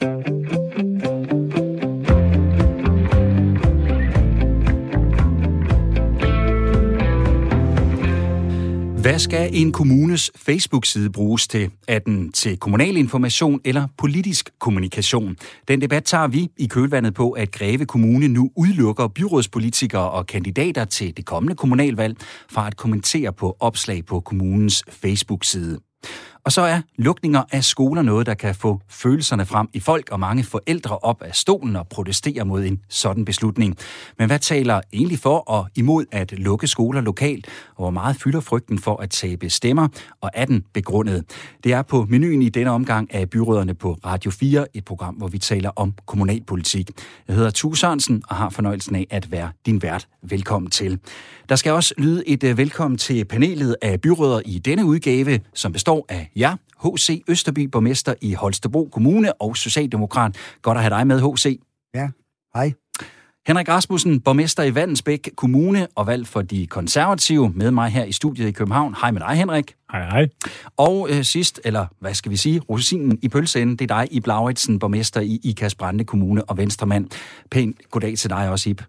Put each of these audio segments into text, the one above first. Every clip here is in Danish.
Hvad skal en kommunes Facebook-side bruges til? Er den til kommunal information eller politisk kommunikation? Den debat tager vi i kølvandet på, at Greve Kommune nu udelukker byrådspolitikere og kandidater til det kommende kommunalvalg fra at kommentere på opslag på kommunens Facebook-side. Og så er lukninger af skoler noget, der kan få følelserne frem i folk, og mange forældre op af stolen og protestere mod en sådan beslutning. Men hvad taler egentlig for og imod at lukke skoler lokalt, og hvor meget fylder frygten for at tabe stemmer, og er den begrundet? Det er på menuen i denne omgang af byråderne på Radio 4, et program, hvor vi taler om kommunalpolitik. Jeg hedder Tue Sørensen og har fornøjelsen af at være din vært. Velkommen til. Der skal også lyde et øh, velkommen til panelet af byråder i denne udgave, som består af jer, H.C. Østerby, borgmester i Holstebro Kommune og Socialdemokrat. Godt at have dig med, H.C. Ja, hej. Henrik Rasmussen, borgmester i Vandensbæk Kommune og valg for de konservative, med mig her i studiet i København. Hej med dig, Henrik. Hej, hej. Og øh, sidst, eller hvad skal vi sige, rosinen i pølseenden, det er dig, i Blauritsen, borgmester i Ikas Brande Kommune og Venstremand. Pænt goddag til dig også, Ib.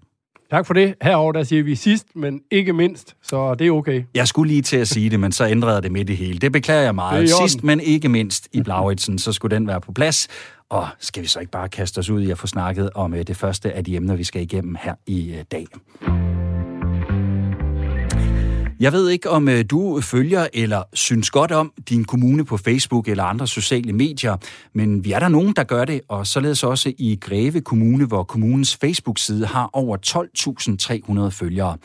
Tak for det. Herover der siger vi sidst, men ikke mindst, så det er okay. Jeg skulle lige til at sige det, men så ændrede det midt i hele. Det beklager jeg meget. Sidst, men ikke mindst i Blauritsen, så skulle den være på plads. Og skal vi så ikke bare kaste os ud i at få snakket om øh, det første af de emner, vi skal igennem her i øh, dag. Jeg ved ikke, om øh, du følger eller synes godt om din kommune på Facebook eller andre sociale medier, men vi er der nogen, der gør det, og således også i Greve Kommune, hvor kommunens Facebook-side har over 12.300 følgere.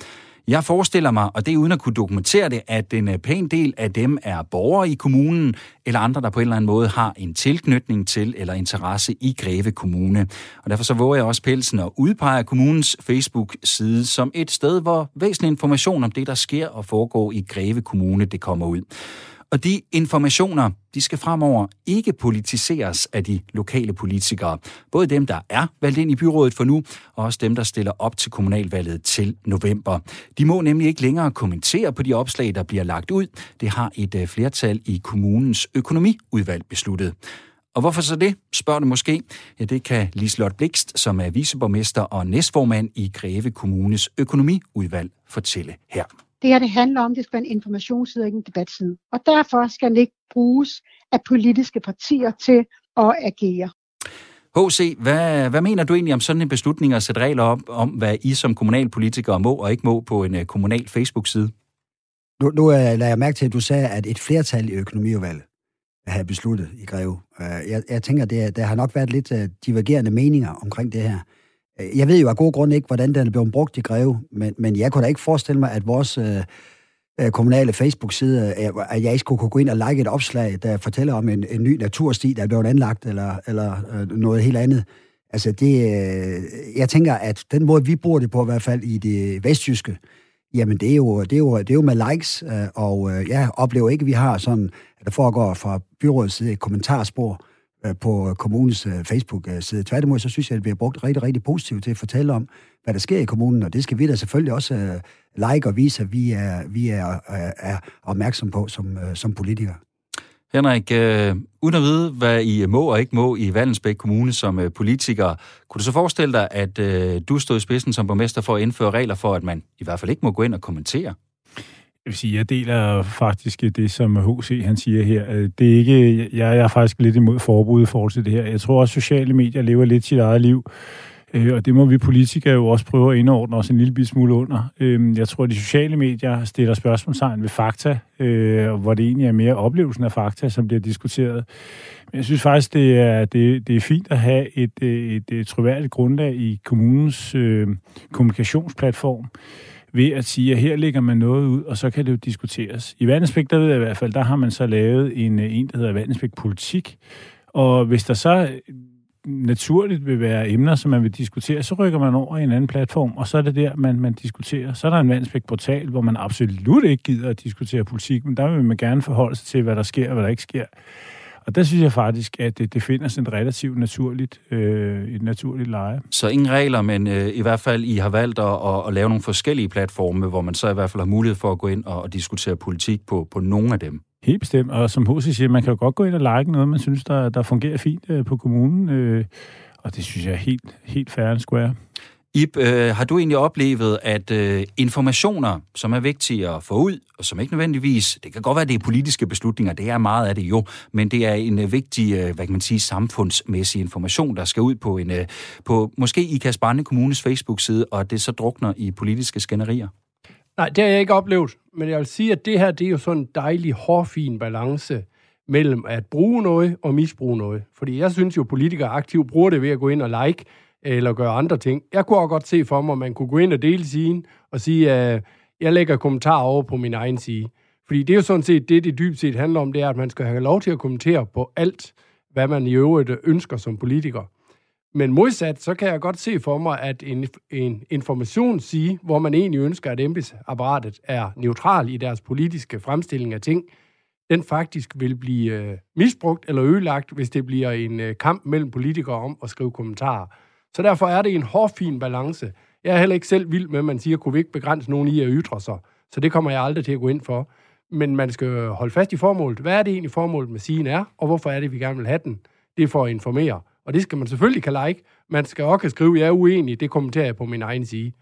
Jeg forestiller mig, og det er uden at kunne dokumentere det, at en øh, pæn del af dem er borgere i kommunen, eller andre, der på en eller anden måde har en tilknytning til eller interesse i Greve Kommune. Og derfor så våger jeg også pelsen og udpeger kommunens Facebook-side som et sted, hvor væsentlig information om det, der sker og foregår i Greve Kommune, det kommer ud. Og de informationer, de skal fremover ikke politiseres af de lokale politikere. Både dem, der er valgt ind i byrådet for nu, og også dem, der stiller op til kommunalvalget til november. De må nemlig ikke længere kommentere på de opslag, der bliver lagt ud. Det har et øh, flertal i kommunens økonomiudvalg besluttet. Og hvorfor så det, spørger du måske? Ja, det kan Lislot Blikst, som er viceborgmester og næstformand i Greve Kommunes økonomiudvalg, fortælle her. Det her det handler om, at det skal være en informationsside og ikke en debatside. Og derfor skal den ikke bruges af politiske partier til at agere. H.C., hvad, hvad mener du egentlig om sådan en beslutning at sætte regler op om, hvad I som kommunalpolitikere må og ikke må på en uh, kommunal Facebook-side? Nu, nu uh, lader jeg mærke til, at du sagde, at et flertal i økonomiudvalget har besluttet i Greve. Uh, jeg, jeg tænker, det, der har nok været lidt uh, divergerende meninger omkring det her. Øh, jeg ved jo af gode grunde ikke, hvordan den er blevet brugt i Greve, men, men jeg kunne da ikke forestille mig, at vores øh, øh kommunale Facebook-side, øh, at jeg ikke skulle kunne gå ind og like et opslag, der fortæller om en, en ny natursti, der er blevet anlagt, eller, eller øh, noget helt andet. Altså det, øh, jeg tænker, at den måde, vi bruger det på, i hvert fald i det vestjyske, jamen det er jo, det er jo, det er jo med likes, øh, og øh, jeg oplever ikke, at vi har sådan, at der foregår fra byrådets side et kommentarspor, Øh, Øh, på øh, kommunens øh, Facebook-side. Tværtimod, så synes jeg, at det bliver brugt rigtig, rigtig positivt til at fortælle om, hvad der sker i kommunen, og det skal vi da selvfølgelig også like og vise, at vi er, vi er, er opmærksom på som, som politikere. Henrik, øh, uden at vide, hvad I må og ikke må i Vallensbæk Kommune som øh, politiker, kunne du så forestille dig, at øh, du stod i spidsen som borgmester for at indføre regler for, at man i hvert fald ikke må gå ind og kommentere? Jeg vil sige, jeg deler faktisk det, som H.C. han siger her. Øh, det er ikke, jeg, jeg er faktisk lidt imod forbud i forhold til det her. Jeg tror også, at sociale medier lever lidt sit eget liv. Øh, og det må vi politikere jo også prøve at indordne os en lille smule under. Øhm, jeg tror, at de sociale medier stiller spørgsmålstegn ved fakta, øh, hvor det egentlig er mere oplevelsen af fakta, som bliver diskuteret. Men jeg synes faktisk, det er, det, det er fint at have et, et, et troværdigt grundlag i kommunens øh, kommunikationsplatform ved at sige, at her lægger man noget ud, og så kan det jo diskuteres. I Vandensbæk, der ved jeg i hvert fald, der har man så lavet en, øh, en der hedder Vandensbæk Politik, og hvis der så øh, naturligt vil være emner, som man vil diskutere, så rykker man over i en anden platform, og så er det der, man, man diskuterer. Så er der en Vandensbæk portal, hvor man absolut ikke gider at diskutere politik, men der vil man gerne forholde sig til, hvad der sker og hvad der ikke sker. Og der synes jeg faktisk, at det, det finder sådan et relativt naturligt, øh, et naturligt leje. Så ingen regler, men øh, i hvert fald I har valgt at, at, at lave nogle forskellige platforme, hvor man så i hvert fald har mulighed for at gå ind og, og diskutere politik på, på nogle af dem. Helt bestemt, og som H.C. siger, man kan jo godt gå ind og like noget, man synes, der, der fungerer fint øh, på kommunen, øh, og det synes jeg er helt, helt fair and square. Ib, øh, har du egentlig oplevet, at øh, informationer, som er vigtige at få ud, og som ikke nødvendigvis, det kan godt være, det er politiske beslutninger, det er meget af det jo, men det er en øh, vigtig, øh, hvad kan man sige, samfundsmæssig information, der skal ud på, en, øh, på måske i Kasparne Kommunes Facebook-side, og det så drukner i politiske skænderier? Nej, det har jeg ikke oplevet, men jeg vil sige, at det her, det er jo sådan en dejlig, hårfin balance mellem at bruge noget og misbruge noget. Fordi jeg synes jo, at politikere aktivt bruger det ved at gå ind og like, eller gøre andre ting. Jeg kunne også godt se for mig, at man kunne gå ind og dele siden og sige, at øh, jeg lægger kommentarer over på min egen side. Fordi det er jo sådan set det, det dybt set handler om, det er, at man skal have lov til at kommentere på alt, hvad man i øvrigt ønsker som politiker. Men modsat, så kan jeg godt se for mig, at en, en informationssige, hvor man egentlig ønsker, at embedsapparatet er neutral i deres politiske fremstilling af ting, den faktisk vil blive øh, misbrugt eller ødelagt, hvis det bliver en øh, kamp mellem politikere om at skrive kommentarer. Så derfor er det en hårfin balance. Jeg er heller ikke selv vild med, at man siger, kunne vi ikke begrænse nogen i at ytre sig. Så det kommer jeg aldrig til at gå ind for. Men man skal holde fast i formålet. Hvad er det egentlig formålet med sigen er, og hvorfor er det, vi gerne vil have den? Det er for at informere. Og det skal man selvfølgelig kan like. Man skal også skrive, jeg er uenig, det kommenterer jeg på min egen side.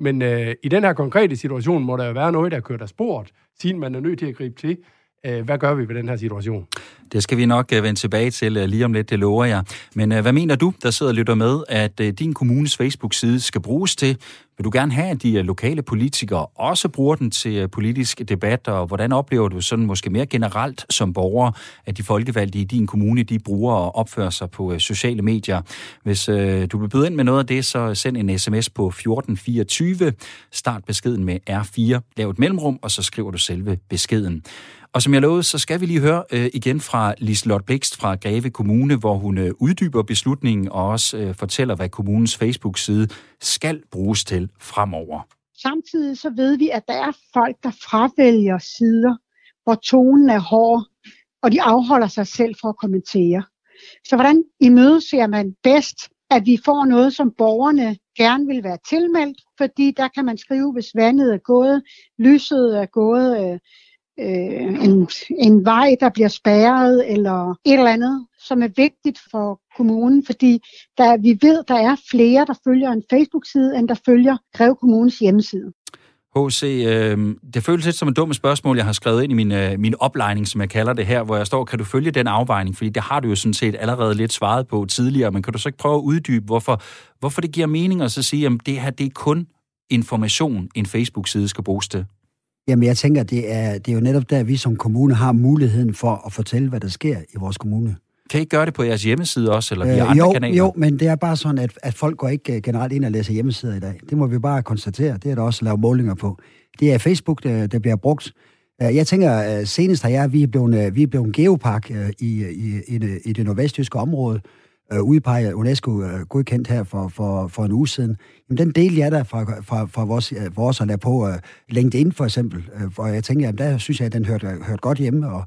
Men øh, i den her konkrete situation må der jo være noget, der kører der sporet, siden man er nødt til at gribe til. Øh, hvad gør vi ved den her situation? Det skal vi nok øh, vende tilbage til øh, lige om lidt, det lover jeg. Men hvad mener du, der sidder og lytter med, at din kommunes Facebook-side skal bruges til? Vil du gerne have, at de lokale politikere også bruger den til politisk debat, og hvordan oplever du sådan måske mere generelt som borger, at de folkevalgte i din kommune, de bruger og opfører sig på sociale medier? Hvis øh, du vil byde ind med noget af det, så send en sms på 1424, start beskeden med R4, lav et mellemrum, og så skriver du selve beskeden. Og som jeg lovede, så skal vi lige høre øh, igen fra Liselotte Blikst fra Greve Kommune, hvor hun øh, uddyber beslutningen og også øh, fortæller, hvad kommunens Facebook-side skal bruges til fremover. Samtidig så ved vi, at der er folk, der fravælger sider, hvor tonen er hård, og de afholder sig selv for at kommentere. Så hvordan imødeser man bedst, at vi får noget, som borgerne gerne vil være tilmeldt, fordi der kan man skrive, hvis vandet er gået, lyset er gået, øh, øh, en, en vej, der bliver spærret, eller et eller andet, som er vigtigt for kommunen, fordi der, vi ved, der er flere, der følger en Facebook-side, end der følger Greve Kommunes hjemmeside. H.C., øh, det føles lidt som et dumt spørgsmål, jeg har skrevet ind i min, øh, min oplejning, som jeg kalder det her, hvor jeg står, kan du følge den afvejning? Fordi det har du jo sådan set allerede lidt svaret på tidligere, men kan du så ikke prøve at uddybe, hvorfor, hvorfor det giver mening at så sige, at det her det er kun information, en Facebook-side skal bruges til? Jamen, jeg tænker, det er, det er jo netop der, vi som kommune har muligheden for at fortælle, hvad der sker i vores kommune. Kan I gøre det på jeres hjemmeside også, eller via øh, andre jo, kanaler? Jo, men det er bare sådan, at, at folk går ikke øh, generelt ind og læser hjemmesider i dag. Det må vi bare konstatere. Det er der også lavet målinger på. Det er Facebook, der, der bliver brugt. Øh, jeg tænker, senest har jeg, vi er blevet, vi er blevet geopark i, i, i, det, i det nordvestjyske område, øh, udpeget UNESCO øh, godkendt her for, for, for en uge siden, jamen den del jeg der fra, fra, fra vores, øh, vores at lade på øh, LinkedIn for eksempel, øh, hvor jeg tænker, jamen der synes jeg, at den hørte, hørte godt hjemme, og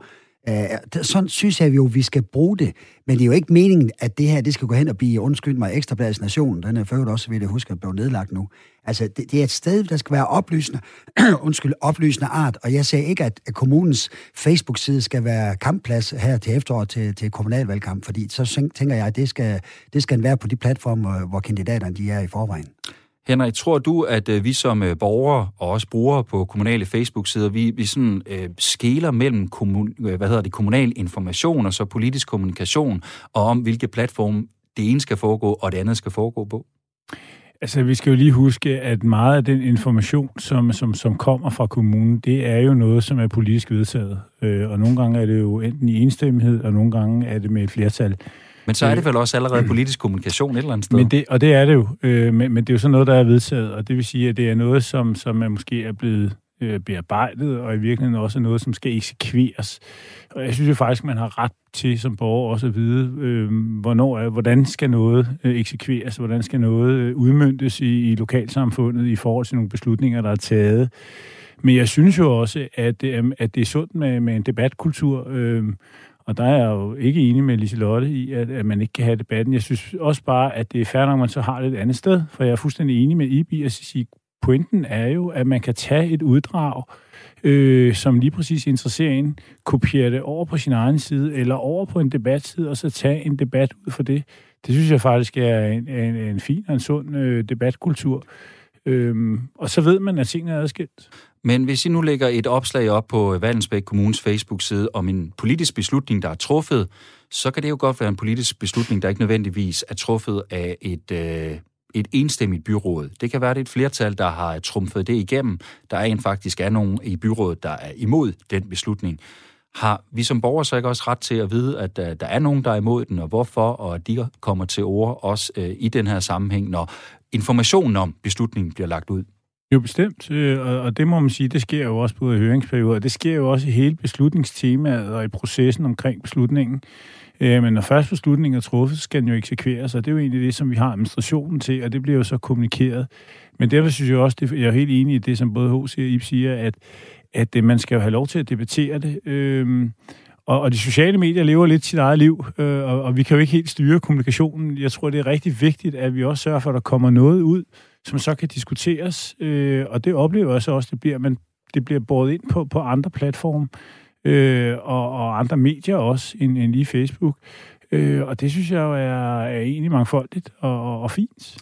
Øh, sådan synes jeg jo, vi skal bruge det. Men det er jo ikke meningen, at det her det skal gå hen og blive, undskyld mig, Ekstrabladets Nation. Den er ført også, vil jeg huske, at blive nedlagt nu. Altså, det, det er et sted, der skal være oplysende, undskyld, oplysende art. Og jeg siger ikke, at kommunens Facebook-side skal være kampplads her til efteråret til, til kommunalvalgkamp, fordi så tænker jeg, at det skal, det skal være på de platforme, hvor kandidaterne de er i forvejen. Henrik, tror du, at øh, vi som øh, borgere og også brugere på kommunale Facebook-sider, vi, vi sådan øh, skæler mellem kommun, øh, hvad hedder det, kommunal information og så politisk kommunikation, og om hvilke platform det ene skal foregå, og det andet skal foregå på? Altså, vi skal jo lige huske, at meget af den information, som, som, som kommer fra kommunen, det er jo noget, som er politisk vedtaget. Øh, og nogle gange er det jo enten i enstemmighed, og nogle gange er det med et flertal. Men så er det vel også allerede politisk kommunikation et eller andet sted? Men det, og det er det jo. Øh, men, men det er jo sådan noget, der er vedtaget, og det vil sige, at det er noget, som, som er måske er blevet øh, bearbejdet, og i virkeligheden også er noget, som skal eksekveres. Og jeg synes jo faktisk, man har ret til som borger også at vide, øh, hvornår, hvordan skal noget øh, eksekveres, hvordan skal noget øh, udmyndtes i, i lokalsamfundet i forhold til nogle beslutninger, der er taget. Men jeg synes jo også, at, øh, at det er sundt med, med en debatkultur, øh, og der er jeg jo ikke enig med Liselotte i, at, at man ikke kan have debatten. Jeg synes også bare, at det er fair, når man så har det et andet sted, for jeg er fuldstændig enig med Ibi at sige, pointen er jo, at man kan tage et uddrag, øh, som lige præcis interesserer en, kopiere det over på sin egen side, eller over på en debatside, og så tage en debat ud for det. Det synes jeg faktisk er en, en, en fin og en sund øh, debatkultur. Øhm, og så ved man, at tingene er adskilt. Men hvis I nu lægger et opslag op på øh, Vallensbæk Kommunes Facebook-side om en politisk beslutning, der er truffet, så kan det jo godt være en politisk beslutning, der ikke nødvendigvis er truffet af et, øh, et enstemmigt byråd. Det kan være, det er et flertal, der har trumfet det igennem. Der er en faktisk er nogen i byrådet, der er imod den beslutning. Har vi som borgere så ikke også ret til at vide, at øh, der er nogen, der er imod den, og hvorfor, og at de kommer til ord også øh, i den her sammenhæng, når informationen om beslutningen bliver lagt ud? Jo, bestemt. Øh, og det må man sige, det sker jo også både i høringsperioder. Det sker jo også i hele beslutningstemaet og i processen omkring beslutningen. Øh, men når først beslutningen er truffet, så skal den jo eksekveres, og det er jo egentlig det, som vi har administrationen til, og det bliver jo så kommunikeret. Men derfor synes jeg også, det, jeg er helt enig i det, som både H.C. og Ip siger, at, at øh, man skal jo have lov til at debattere det. Øhm, og, og de sociale medier lever lidt sit eget liv, øh, og, og vi kan jo ikke helt styre kommunikationen. Jeg tror, det er rigtig vigtigt, at vi også sørger for, at der kommer noget ud, som så kan diskuteres, øh, og det oplever jeg så også, det bliver, men det bliver båret ind på, på andre platforme øh, og, og andre medier også end, end lige Facebook. Øh, og det synes jeg jo er, er egentlig mangfoldigt og, og, og fint.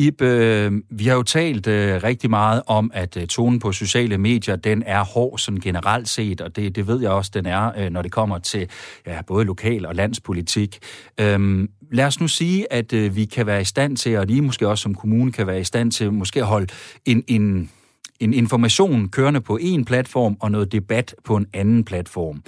Ib, øh, vi har jo talt øh, rigtig meget om, at øh, tonen på sociale medier, den er hård sådan generelt set, og det, det ved jeg også, den er, øh, når det kommer til ja, både lokal og landspolitik. Øh, lad os nu sige, at øh, vi kan være i stand til, og lige måske også som kommune kan være i stand til, måske at holde en, en en information kørende på en platform og noget debat på en anden platform.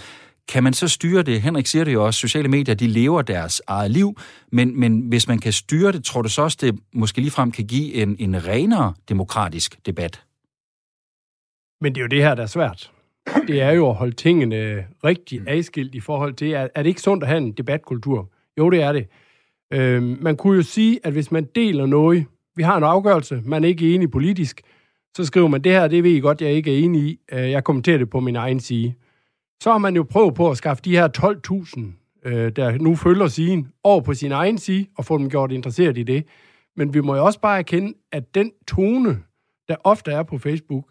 Kan man så styre det? Henrik siger det jo også, sociale medier, de lever deres eget liv, men, men hvis man kan styre det, tror du så også, det måske ligefrem kan give en, en renere demokratisk debat? Men det er jo det her, der er svært. Det er jo at holde tingene rigtig adskilt i forhold til, er, er det ikke sundt at have en debatkultur? Jo, det er det. Øh, man kunne jo sige, at hvis man deler noget, vi har en afgørelse, man er ikke enig politisk, så skriver man, det her, det ved I godt, jeg ikke er enig i. Øh, jeg kommenterer det på min egen side. Så har man jo prøvet på at skaffe de her 12.000, øh, der nu følger sigen, over på sin egen side, og få dem gjort interesseret i det. Men vi må jo også bare erkende, at den tone, der ofte er på Facebook,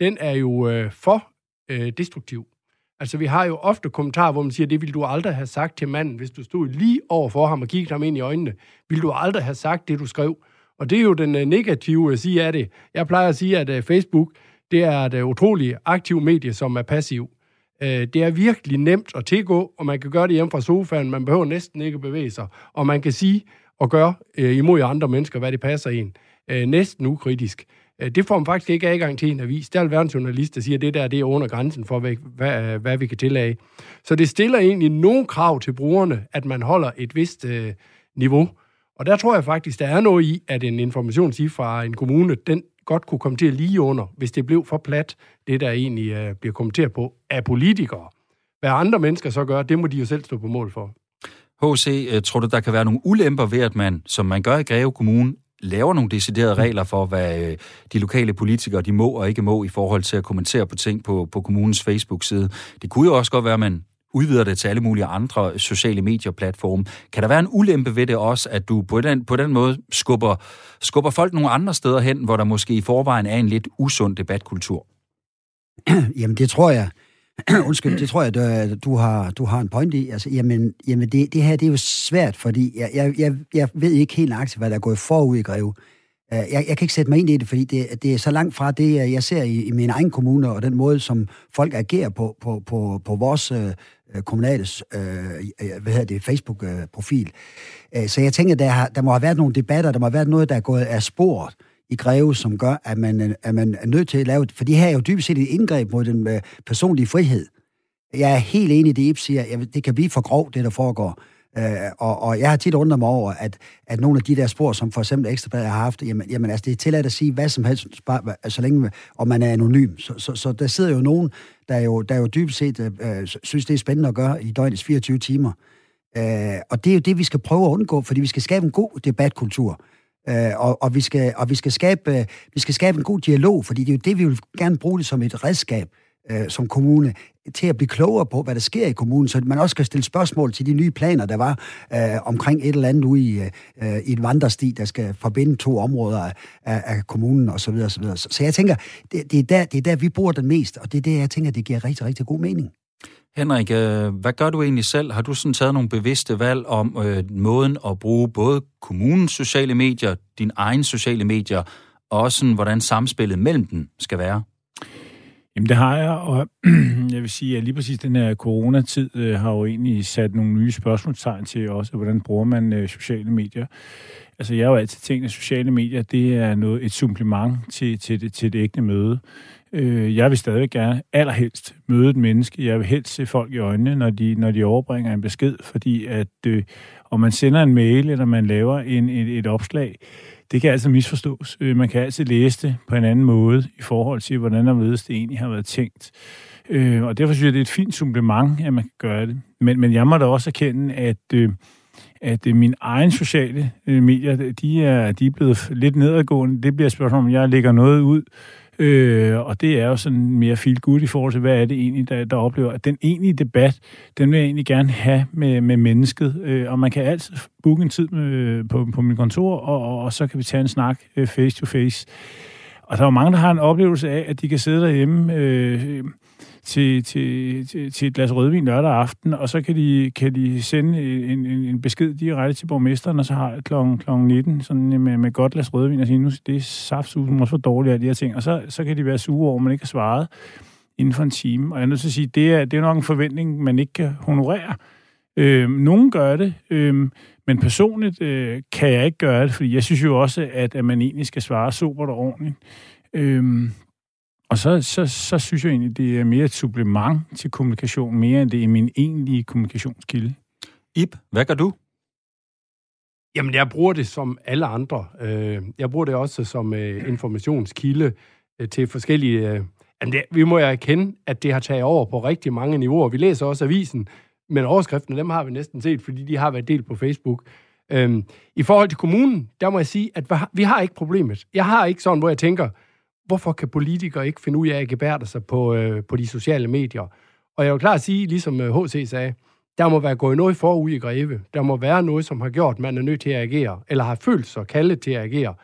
den er jo øh, for øh, destruktiv. Altså, vi har jo ofte kommentarer, hvor man siger, det ville du aldrig have sagt til manden, hvis du stod lige over for ham og kiggede ham ind i øjnene. Ville du aldrig have sagt det, du skrev? Og det er jo den øh, negative side af det. Jeg plejer at sige, at øh, Facebook, det er et øh, utroligt aktivt medie, som er passiv. Øh, det er virkelig nemt at tilgå, og man kan gøre det hjemme fra sofaen. Man behøver næsten ikke bevæge sig. Og man kan sige og gøre øh, imod andre mennesker, hvad det passer en. Øh, næsten ukritisk. Det får man faktisk ikke adgang til en avis. Der er være en journalist, der siger, at det der det er under grænsen for, hvad, hvad, hvad vi kan tillade. Så det stiller egentlig nogle krav til brugerne, at man holder et vist øh, niveau. Og der tror jeg faktisk, der er noget i, at en information fra en kommune, den godt kunne komme til at lige under, hvis det blev for plat, det der egentlig uh, bliver kommenteret på af politikere. Hvad andre mennesker så gør, det må de jo selv stå på mål for. H.C., øh, tror du, der kan være nogle ulemper ved, at man, som man gør i Greve Kommune, laver nogle deciderede regler for, hvad øh, de lokale politikere de må og ikke må i forhold til at kommentere på ting på, på kommunens Facebook-side. Det kunne jo også godt være, at man udvider det til alle mulige andre sociale medier-platforme. Kan der være en ulempe ved det også, at du på den, på den måde skubber, skubber folk nogle andre steder hen, hvor der måske i forvejen er en lidt usund debatkultur? Jamen, det tror jeg. Undskyld, det tror jeg, du, øh, du, har, du har en point i. Altså, jamen, jamen det, det her det er jo svært, fordi jeg, jeg, jeg, jeg ved ikke helt nøjagtigt, hvad der er gået forud i Greve. Øh, jeg, jeg kan ikke sætte mig ind i det, fordi det, det er så langt fra det, øh, jeg ser i, i min egen kommune, og den måde, som folk agerer på, på, på, på vores øh, øh kommunale øh, hvad hedder det, Facebook-profil. Øh, så jeg tænker, der, har, der må have været nogle debatter, der må have været noget, der er gået af sporet i Greve, som gør, at man, at man er nødt til at lave... For det her er jo dybest set et indgreb mod den øh, personlige frihed. Jeg er helt enig i det, Ip siger. Jeg, det kan blive for grov, det der foregår. Øh, og, og jeg har tit undret mig over, at, at nogle af de der spor, som for eksempel Ekstrabladet har haft, jamen, jamen altså, det er tilladt at sige hvad som helst, bare, så længe og man er anonym. Så, så, så der sidder jo nogen, der jo, der jo dybest set øh, øh synes, det er spændende at gøre i døgnets 24 timer. Øh, og det er jo det, vi skal prøve at undgå, fordi vi skal skabe en god debatkultur. Øh, og, og, vi skal, og vi, skal skabe, øh, vi skal skabe en god dialog, fordi det er jo det, vi vil gerne bruge det som et redskab øh, som kommune til at blive klogere på, hvad der sker i kommunen, så man også kan stille spørgsmål til de nye planer, der var øh, omkring et eller andet ude i, øh, i et vandresti, der skal forbinde to områder af, af kommunen osv. Så, videre, så, videre. så jeg tænker, det, det, er der, det er der, vi bruger den mest, og det er det, jeg tænker, det giver rigtig, rigtig god mening. Henrik, øh, hvad gør du egentlig selv? Har du sådan taget nogle bevidste valg om øh, måden at bruge både kommunens sociale medier, din egen sociale medier, og også sådan, hvordan samspillet mellem dem skal være? Jamen det har jeg, og jeg vil sige, at lige præcis den her coronatid øh, har jo egentlig sat nogle nye spørgsmålstegn til også, hvordan bruger man øh, sociale medier. Altså jeg har jo altid tænkt, at sociale medier, det er noget, et supplement til, til, det, til det ægte møde. Øh, jeg vil stadig gerne allerhelst møde et menneske. Jeg vil helst se folk i øjnene, når de, når de overbringer en besked, fordi at øh, om man sender en mail, eller man laver en, et, et opslag, det kan altså misforstås. Øh, man kan altid læse det på en anden måde i forhold til, hvordan der ved, det egentlig har været tænkt. Øh, og derfor synes jeg, det er et fint supplement, at man kan gøre det. Men, men jeg må da også erkende, at, øh, at øh, min egen sociale øh, medier, de er, de er blevet lidt nedadgående. Det bliver et spørgsmål, om jeg lægger noget ud, Øh, og det er jo sådan mere feel good i forhold til, hvad er det egentlig, der, der oplever. At den egentlige debat, den vil jeg egentlig gerne have med, med mennesket. Øh, og man kan altid booke en tid med, øh, på, på min kontor, og, og, og så kan vi tage en snak øh, face to face. Og der er jo mange, der har en oplevelse af, at de kan sidde derhjemme øh, til, til, til, til et glas rødvin lørdag aften, og så kan de, kan de sende en, en, en besked direkte til borgmesteren, og så har kl. kl. 19 sådan med, med godt glas rødvin, og sige, nu det er saftsusen også for dårligt af de her ting, og så, så kan de være sure over, at man ikke har svaret inden for en time. Og jeg er nødt til at sige, det er, det er nok en forventning, man ikke kan honorere. Øhm, nogen gør det, øhm, men personligt øh, kan jeg ikke gøre det, fordi jeg synes jo også, at, at man egentlig skal svare super og ordentligt. Øhm, og så, så, så synes jeg egentlig, det er mere et supplement til kommunikation, mere end det er min egentlige kommunikationskilde. Ip, hvad gør du? Jamen, jeg bruger det som alle andre. Øh, jeg bruger det også som øh, informationskilde øh, til forskellige... Jamen, det, vi må jo erkende, at det har taget over på rigtig mange niveauer. Vi læser også avisen, men overskriftene, dem har vi næsten set, fordi de har været delt på Facebook. I forhold til kommunen, der må jeg sige, at vi har ikke problemet. Jeg har ikke sådan, hvor jeg tænker, hvorfor kan politikere ikke finde ud af at gebærde sig på, øh, på de sociale medier? Og jeg vil klart sige, ligesom øh, H.C. Sagde, der må være gået noget forud i Greve. Der må være noget, som har gjort, at man er nødt til at agere, eller har følt sig kaldet til at agere.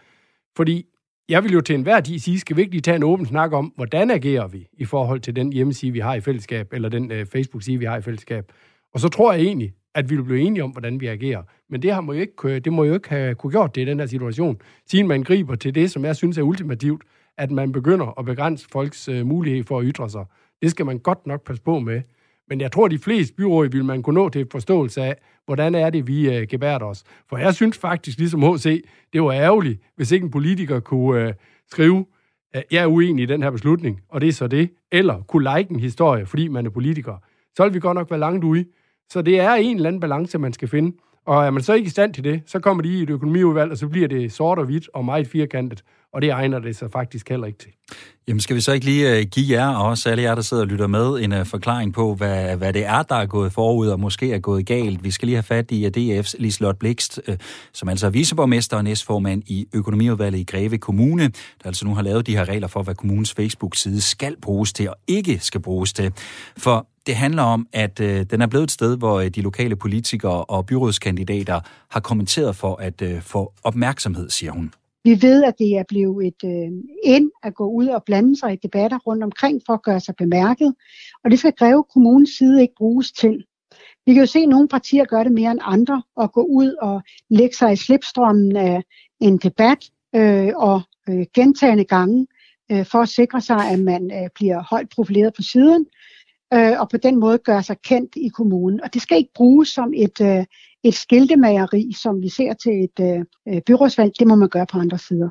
Fordi jeg vil jo til enhver tid sige, skal vi ikke lige tage en åben snak om, hvordan agerer vi i forhold til den hjemmeside, vi har i fællesskab, eller den øh, Facebook-side, vi har i fællesskab. Og så tror jeg egentlig, at vi vil blive enige om, hvordan vi agerer. Men det, har må jo ikke, øh, det må jo ikke have kunne gjort det i den her situation. Siden man griber til det, som jeg synes er ultimativt, at man begynder at begrænse folks øh, mulighed for at ytre sig. Det skal man godt nok passe på med. Men jeg tror, at de fleste byråd vil man kunne nå til forståelse af, hvordan er det, vi øh, gebærder os. For jeg synes faktisk, ligesom H.C., det var ærgerligt, hvis ikke en politiker kunne øh, skrive, at jeg er uenig i den her beslutning, og det er så det, eller kunne like en historie, fordi man er politiker. Så vil vi godt nok være langt ude. Så det er en eller anden balance, man skal finde. Og er man så ikke i stand til det, så kommer de i et økonomiudvalg, og så bliver det sort og hvidt og meget firkantet og det egner det sig faktisk heller ikke til. Jamen skal vi så ikke lige øh, give jer, og også alle jer, der sidder og lytter med, en øh, forklaring på, hvad, hvad det er, der er gået forud, og måske er gået galt. Vi skal lige have fat i øh, DF's Lislot Blikst, som altså er viceborgmester og næstformand i Økonomiudvalget i Greve Kommune, der altså nu har lavet de her regler for, hvad kommunens Facebook-side skal bruges til og ikke skal bruges til. For det handler om, at øh, den er blevet et sted, hvor øh, de lokale politikere og byrådskandidater har kommenteret for at øh, få opmærksomhed, siger hun. Vi ved, at det er blevet et øh, ind at gå ud og blande sig i debatter rundt omkring for at gøre sig bemærket, og det skal Greve Kommunes side ikke bruges til. Vi kan jo se, at nogle partier gør det mere end andre, og gå ud og lægge sig i slipstrømmen af en debat øh, og øh, gentagende gange, øh, for at sikre sig, at man øh, bliver højt profileret på siden, øh, og på den måde gøre sig kendt i kommunen. Og det skal ikke bruges som et, øh, et skiltemageri, som vi ser til et øh, byrådsvalg, det må man gøre på andre sider.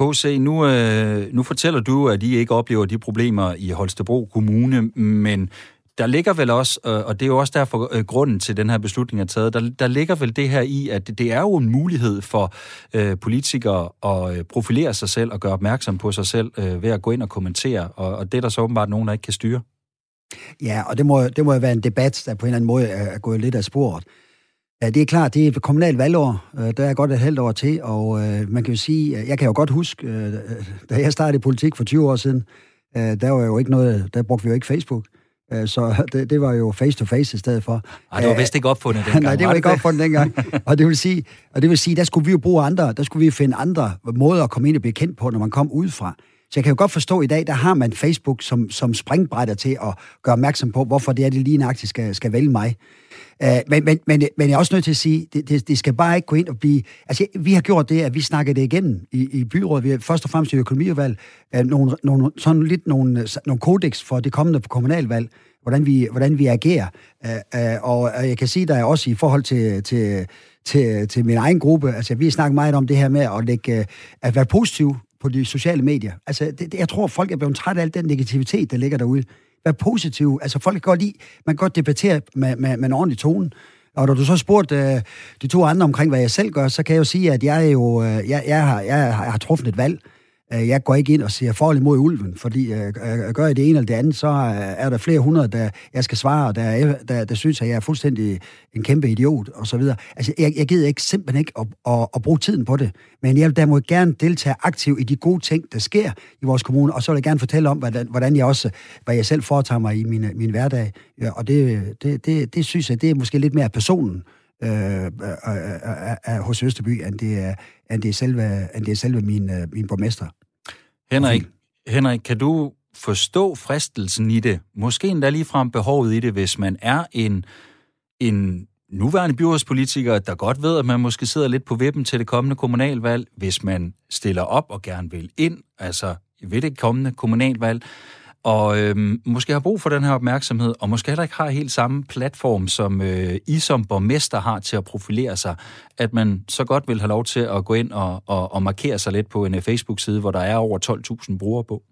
H.C., nu, øh, nu fortæller du, at I ikke oplever de problemer i Holstebro Kommune, men der ligger vel også, øh, og det er jo også derfor øh, grunden til den her beslutning er taget, der, der ligger vel det her i, at det er jo en mulighed for øh, politikere at øh, profilere sig selv og gøre opmærksom på sig selv øh, ved at gå ind og kommentere, og, og det er der så åbenbart nogen, der ikke kan styre. Ja, og det må, det må jo være en debat, der på en eller anden måde er, er gået lidt af sporet. Ja, det er klart, det er et kommunalt valgår. Øh, der er godt et halvt år til, og øh, man kan jo sige, jeg kan jo godt huske, øh, da jeg startede politik for 20 år siden, Øh, der var jo ikke noget, der brugte vi jo ikke Facebook. Øh, så det, det var jo face-to-face i stedet for. Ej, det var vist ikke opfundet dengang. Nej, det var ikke opfundet dengang. og det vil sige, og det vil sige, der skulle vi jo bruge andre, der skulle vi finde andre måder at komme ind og blive kendt på, når man kom udefra. Så jeg kan jo godt forstå, at i dag, der har man Facebook som, som springbrætter til at gøre opmærksom på, hvorfor det er, det lige nøjagtigt skal, skal vælge mig. Uh, men, men, men, men jeg er også nødt til at sige, det, det, det skal bare ikke gå ind og blive... Altså, vi har gjort det, at vi snakkede det igennem i, i byrådet. Vi har først og fremmest i økonomiudvalg uh, nogle, nogle, sådan lidt nogle, øh, nogle kodex for det kommende kommunalvalg, hvordan vi, hvordan vi agerer. Uh, og jeg kan sige, der er også i forhold til, til, til, til min egen gruppe, altså vi har snakket meget om det her med at, lægge, at være positiv på de sociale medier. Altså, det, det, jeg tror, folk er blevet trætte af al den negativitet, der ligger derude være positiv. Altså, folk kan godt lide, man kan godt debattere med, med, med en ordentlig tone. Og når du så spurgte øh, de to andre omkring, hvad jeg selv gør, så kan jeg jo sige, at jeg er jo, øh, jeg, jeg, har, jeg har truffet et valg, Øh, jeg går ikke ind og siger forhold mod ulven, fordi øh, øh gør jeg det ene eller det andet, så øh, er der flere hundrede, der jeg skal svare, og der, der, der synes, at jeg er fuldstændig en kæmpe idiot, og så videre. Altså, jeg, jeg gider ikke simpelthen ikke at, at, at bruge tiden på det, men jeg vil derimod gerne deltage aktivt i de gode ting, der sker i vores kommune, og så vil jeg gerne fortælle om, hvordan, hvordan jeg også, hvad jeg selv foretager mig i min, min hverdag, ja, og det, det, det, det synes jeg, det er måske lidt mere personen, øh, øh, øh, øh, hos Østerby, end det er, end det er selve, end det er selve min, øh, min borgmester. Henrik, Henrik, kan du forstå fristelsen i det? Måske endda ligefrem behovet i det, hvis man er en, en nuværende byrådspolitiker, der godt ved, at man måske sidder lidt på vippen til det kommende kommunalvalg, hvis man stiller op og gerne vil ind, altså ved det kommende kommunalvalg, og øh, måske har brug for den her opmærksomhed, og måske heller ikke har helt samme platform, som øh, I som borgmester har til at profilere sig, at man så godt vil have lov til at gå ind og, og, og markere sig lidt på en øh, Facebook-side, hvor der er over 12.000 brugere på.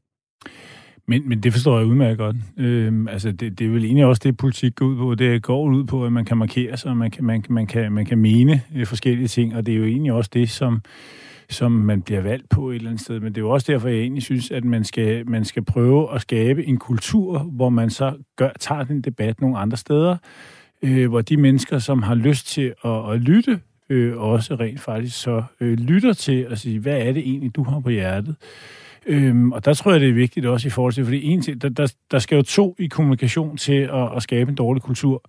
Men, men det forstår jeg udmærket godt. Øhm, altså, det, det er vel egentlig også det, politik går ud på. Det går ud på, at man kan markere sig, og man kan, man, man kan, man kan mene øh, forskellige ting, og det er jo egentlig også det, som som man bliver valgt på et eller andet sted. Men det er jo også derfor, jeg egentlig synes, at man skal, man skal prøve at skabe en kultur, hvor man så gør, tager den debat nogle andre steder, øh, hvor de mennesker, som har lyst til at, at lytte, øh, også rent faktisk så øh, lytter til at sige, hvad er det egentlig, du har på hjertet? Øhm, og der tror jeg, det er vigtigt også i forhold til, fordi en ting, der, der, der skal jo to i kommunikation til at, at skabe en dårlig kultur.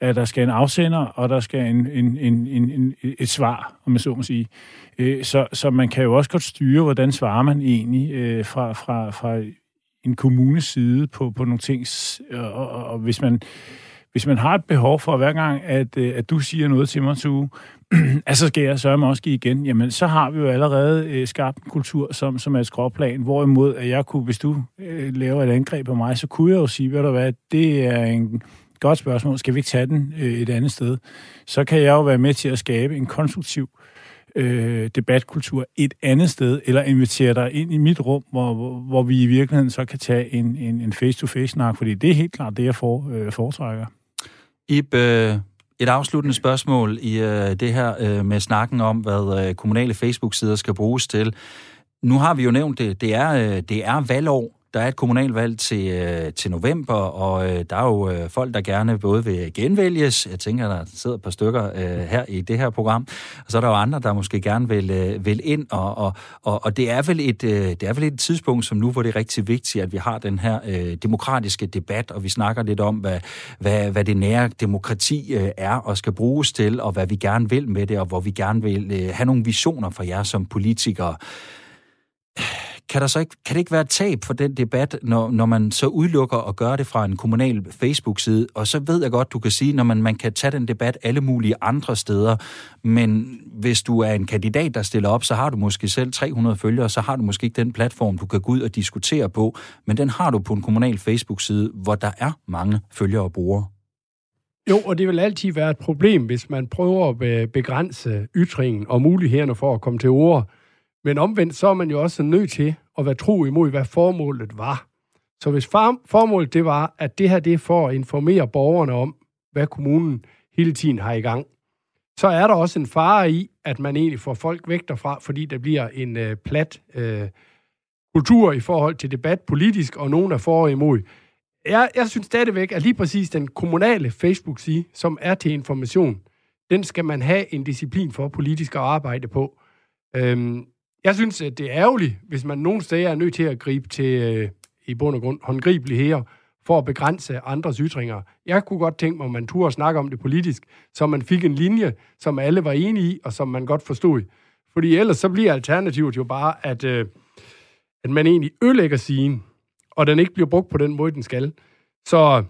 At der skal en afsender, og der skal en, en, en, en, en, et svar, om jeg så må sige. Øh, så, så man kan jo også godt styre, hvordan svarer man egentlig øh, fra, fra, fra en kommunes side på, på nogle ting. Og, og, og hvis man hvis man har et behov for hver gang, at, øh, at du siger noget til mig, så altså skal jeg sørge mig også give igen, jamen så har vi jo allerede øh, skabt en kultur, som, som er et skråplan, hvorimod at jeg kunne, hvis du øh, laver et angreb på mig, så kunne jeg jo sige, ved du hvad, det er en godt spørgsmål, skal vi ikke tage den øh, et andet sted? Så kan jeg jo være med til at skabe en konstruktiv øh, debatkultur et andet sted, eller invitere dig ind i mit rum, hvor, hvor, hvor vi i virkeligheden så kan tage en, en, en face-to-face-snak, fordi det er helt klart det, jeg for, øh, foretrækker. Ib, øh, et afsluttende spørgsmål i øh, det her øh, med snakken om, hvad kommunale Facebook-sider skal bruges til. Nu har vi jo nævnt det, det er, det er valgår, der er et kommunalvalg til, øh, til november, og øh, der er jo øh, folk, der gerne både vil genvælges. Jeg tænker, der sidder et par stykker øh, her i det her program. Og så er der jo andre, der måske gerne vil, øh, vil ind, og, og, og, og det, er vel et, øh, det er vel et tidspunkt som nu, hvor det er rigtig vigtigt, at vi har den her øh, demokratiske debat, og vi snakker lidt om, hvad, hvad, hvad det nære demokrati øh, er og skal bruges til, og hvad vi gerne vil med det, og hvor vi gerne vil øh, have nogle visioner for jer som politikere kan, der så ikke, kan det ikke være et tab for den debat, når, når man så udelukker og gør det fra en kommunal Facebook-side? Og så ved jeg godt, du kan sige, når man, man kan tage den debat alle mulige andre steder, men hvis du er en kandidat, der stiller op, så har du måske selv 300 følgere, så har du måske ikke den platform, du kan gå ud og diskutere på, men den har du på en kommunal Facebook-side, hvor der er mange følgere og brugere. Jo, og det vil altid være et problem, hvis man prøver at begrænse ytringen og mulighederne for at komme til ord men omvendt, så er man jo også nødt til at være tro imod, hvad formålet var. Så hvis formålet det var, at det her det er for at informere borgerne om, hvad kommunen hele tiden har i gang, så er der også en fare i, at man egentlig får folk væk derfra, fordi der bliver en øh, plat øh, kultur i forhold til debat politisk, og nogen er for og imod. Jeg, jeg synes stadigvæk, at lige præcis den kommunale Facebook-side, som er til information, den skal man have en disciplin for politisk at arbejde på. Øhm, jeg synes, at det er ærgerligt, hvis man nogle steder er nødt til at gribe til øh, i bund og grund håndgribeligheder for at begrænse andres ytringer. Jeg kunne godt tænke mig, at man turde snakke om det politisk, så man fik en linje, som alle var enige i, og som man godt forstod. Fordi ellers så bliver alternativet jo bare, at, øh, at man egentlig ødelægger sin, og den ikke bliver brugt på den måde, den skal. Så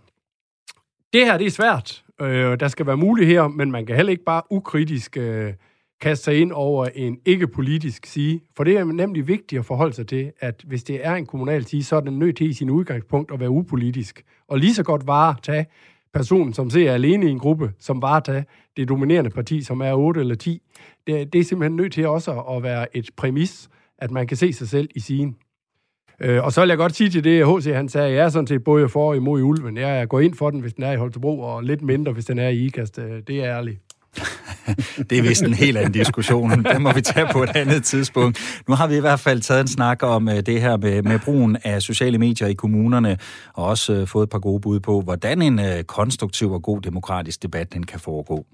det her, det er svært. Øh, der skal være muligheder, men man kan heller ikke bare ukritisk øh, kaste sig ind over en ikke-politisk sige. For det er nemlig vigtigt at forholde sig til, at hvis det er en kommunal sige, så er den nødt til i sin udgangspunkt at være upolitisk. Og lige så godt varetage personen, som ser alene i en gruppe, som varetage det dominerende parti, som er 8 eller 10. Det, det er simpelthen nødt til også at være et præmis, at man kan se sig selv i sin. Øh, og så vil jeg godt sige til det, H.C. han sagde, jeg er sådan set både for og imod i ulven. Jeg går ind for den, hvis den er i Holstebro, og lidt mindre, hvis den er i IKAST. Øh, det er ærligt det er vist en helt anden diskussion. Den må vi tage på et andet tidspunkt. Nu har vi i hvert fald taget en snak om øh, det her med, med brugen af sociale medier i kommunerne, og også øh, fået et par gode bud på, hvordan en konstruktiv og god demokratisk debat den kan foregå.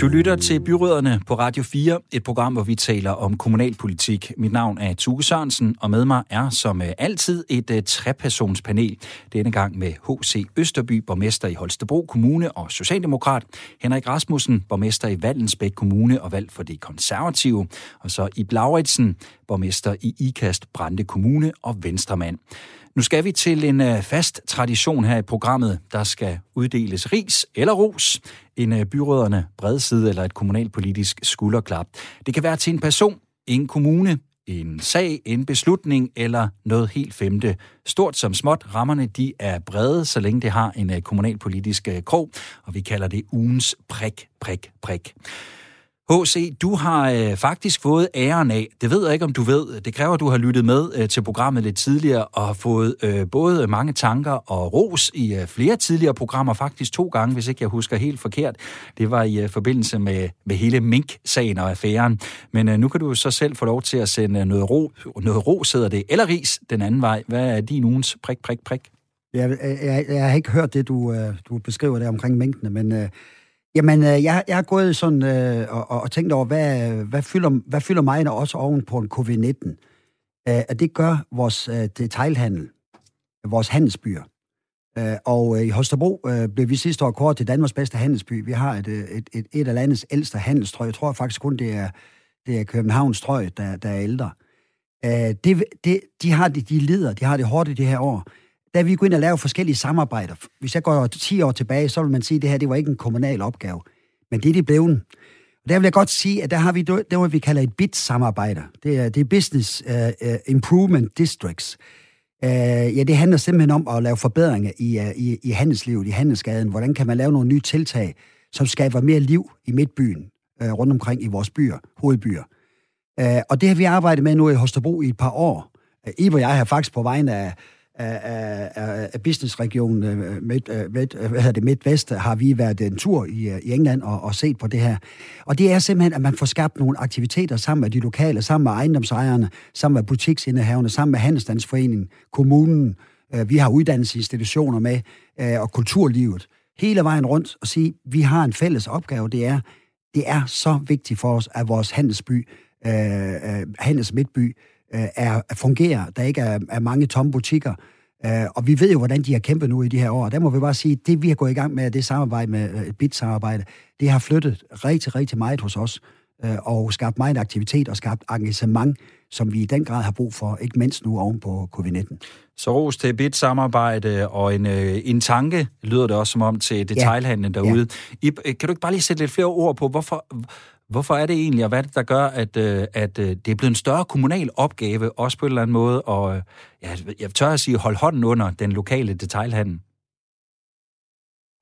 Du lytter til Byråderne på Radio 4, et program, hvor vi taler om kommunalpolitik. Mit navn er Tuge Sørensen, og med mig er som øh, altid et uh, trepersonspanel. Denne gang med H.C. Østerby, borgmester i Holstebro Kommune og Socialdemokrat. Henrik Rasmussen, borgmester i Valdensbæk Kommune og valgt for det konservative. Og så i Blauritsen, borgmester i Ikast Brande Kommune og Venstremand. Nu skal vi til en øh, fast tradition her i programmet. Der skal uddeles ris eller ros, en øh, byråderne bredside eller et kommunalpolitisk skulderklap. Det kan være til en person, en kommune, en sag, en beslutning eller noget helt femte. Stort som småt, rammerne de er brede, så længe det har en øh, kommunalpolitisk øh, krog, og vi kalder det ugens prik, prik, prik. H.C., du har øh, faktisk fået æren af, det ved jeg ikke, om du ved, det kræver, at du har lyttet med øh, til programmet lidt tidligere, og har fået øh, både mange tanker og ros i øh, flere tidligere programmer, faktisk to gange, hvis ikke jeg husker helt forkert. Det var i øh, forbindelse med, med hele Mink-sagen og affæren. Men øh, nu kan du så selv få lov til at sende noget ro, noget ros, hedder det, eller ris den anden vej. Hvad er din ugens prik, prik, prik? Jeg, jeg, jeg, jeg har ikke hørt det, du, øh, du beskriver der omkring mængdene, men... Øh, Jamen, øh, jeg, jeg har gået sådan øh, og, og tænkt over, hvad, hvad, fylder, hvad fylder mig også oven på en covid-19? Øh, at det gør vores øh, detailhandel, vores handelsbyer. Øh, og øh, i Holstebro øh, blev vi sidste år kort til Danmarks bedste handelsby. Vi har et, øh, et, et, et af landets ældste handelstrøg. Jeg tror faktisk kun, det er, det er Københavns trøg, der, der er ældre. Øh, det, det, de, har det, de lider, de har det hårdt i det her år da vi går ind og laver forskellige samarbejder. Hvis jeg går 10 år tilbage, så vil man sige, at det her det var ikke en kommunal opgave. Men det er det blevet. Og der vil jeg godt sige, at der har vi det, hvad vi kalder et BIT-samarbejde. Det er, det er Business uh, Improvement Districts. Uh, ja, det handler simpelthen om at lave forbedringer i, uh, i, i handelslivet, i handelsgaden. Hvordan kan man lave nogle nye tiltag, som skaber mere liv i midtbyen, uh, rundt omkring i vores byer, hovedbyer. Uh, og det har vi arbejdet med nu i Holstebro i et par år. Uh, Ivo og jeg har faktisk på vegne af af, af, af businessregionen øh, midt, øh, midt, øh, hvad hedder det, Midtvest, har vi været en tur i, i England og, og set på det her. Og det er simpelthen, at man får skabt nogle aktiviteter sammen med de lokale, sammen med ejendomsejerne, sammen med butiksindehaverne, sammen med Handelsstandsforeningen, kommunen, vi har uddannelsesinstitutioner med, og kulturlivet. Hele vejen rundt og sige, vi har en fælles opgave, det er, det er så vigtigt for os, at vores handelsby, øh, handelsmidtby, øh, er, fungerer, der ikke er, er mange tomme butikker. Øh, og vi ved jo, hvordan de har kæmpet nu i de her år. Der må vi bare sige, at det vi har gået i gang med, det samarbejde med øh, et BIT-samarbejde, det har flyttet rigtig, rigtig meget hos os øh, og skabt meget aktivitet og skabt engagement, som vi i den grad har brug for, ikke mindst nu oven på covid-19. Så ros til BIT-samarbejde og en, øh, en tanke, lyder det også som om, til detailhandlen derude. Ja. I, kan du ikke bare lige sætte lidt flere ord på, hvorfor, Hvorfor er det egentlig, og hvad er det, der gør, at, øh, at øh, det er blevet en større kommunal opgave, også på en eller anden måde, og øh, ja, jeg tør at sige, holde hånden under den lokale detailhandel?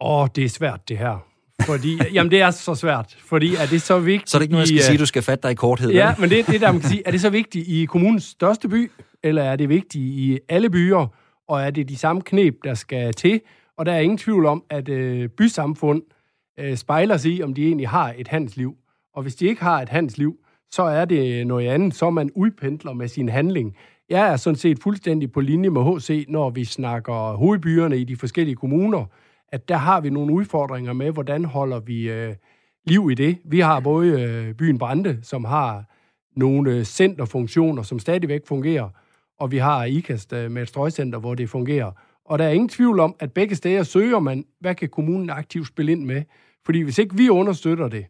Åh, oh, det er svært, det her. Fordi, jamen, det er så svært, fordi er det så vigtigt... Så er det ikke noget, jeg skal i, sige, du skal fatte dig i korthed? Ja, vel? men det, det der, man kan sige, er det så vigtigt i kommunens største by, eller er det vigtigt i alle byer, og er det de samme knep, der skal til? Og der er ingen tvivl om, at øh, bysamfund øh, spejler sig i, om de egentlig har et handelsliv. Og hvis de ikke har et handelsliv, så er det noget andet, så man udpendler med sin handling. Jeg er sådan set fuldstændig på linje med HC, når vi snakker hovedbyerne i de forskellige kommuner, at der har vi nogle udfordringer med, hvordan holder vi øh, liv i det. Vi har både øh, byen Brande, som har nogle øh, centerfunktioner, som stadigvæk fungerer, og vi har IKAST øh, med et strøgcenter, hvor det fungerer. Og der er ingen tvivl om, at begge steder søger man, hvad kan kommunen aktivt spille ind med? Fordi hvis ikke vi understøtter det,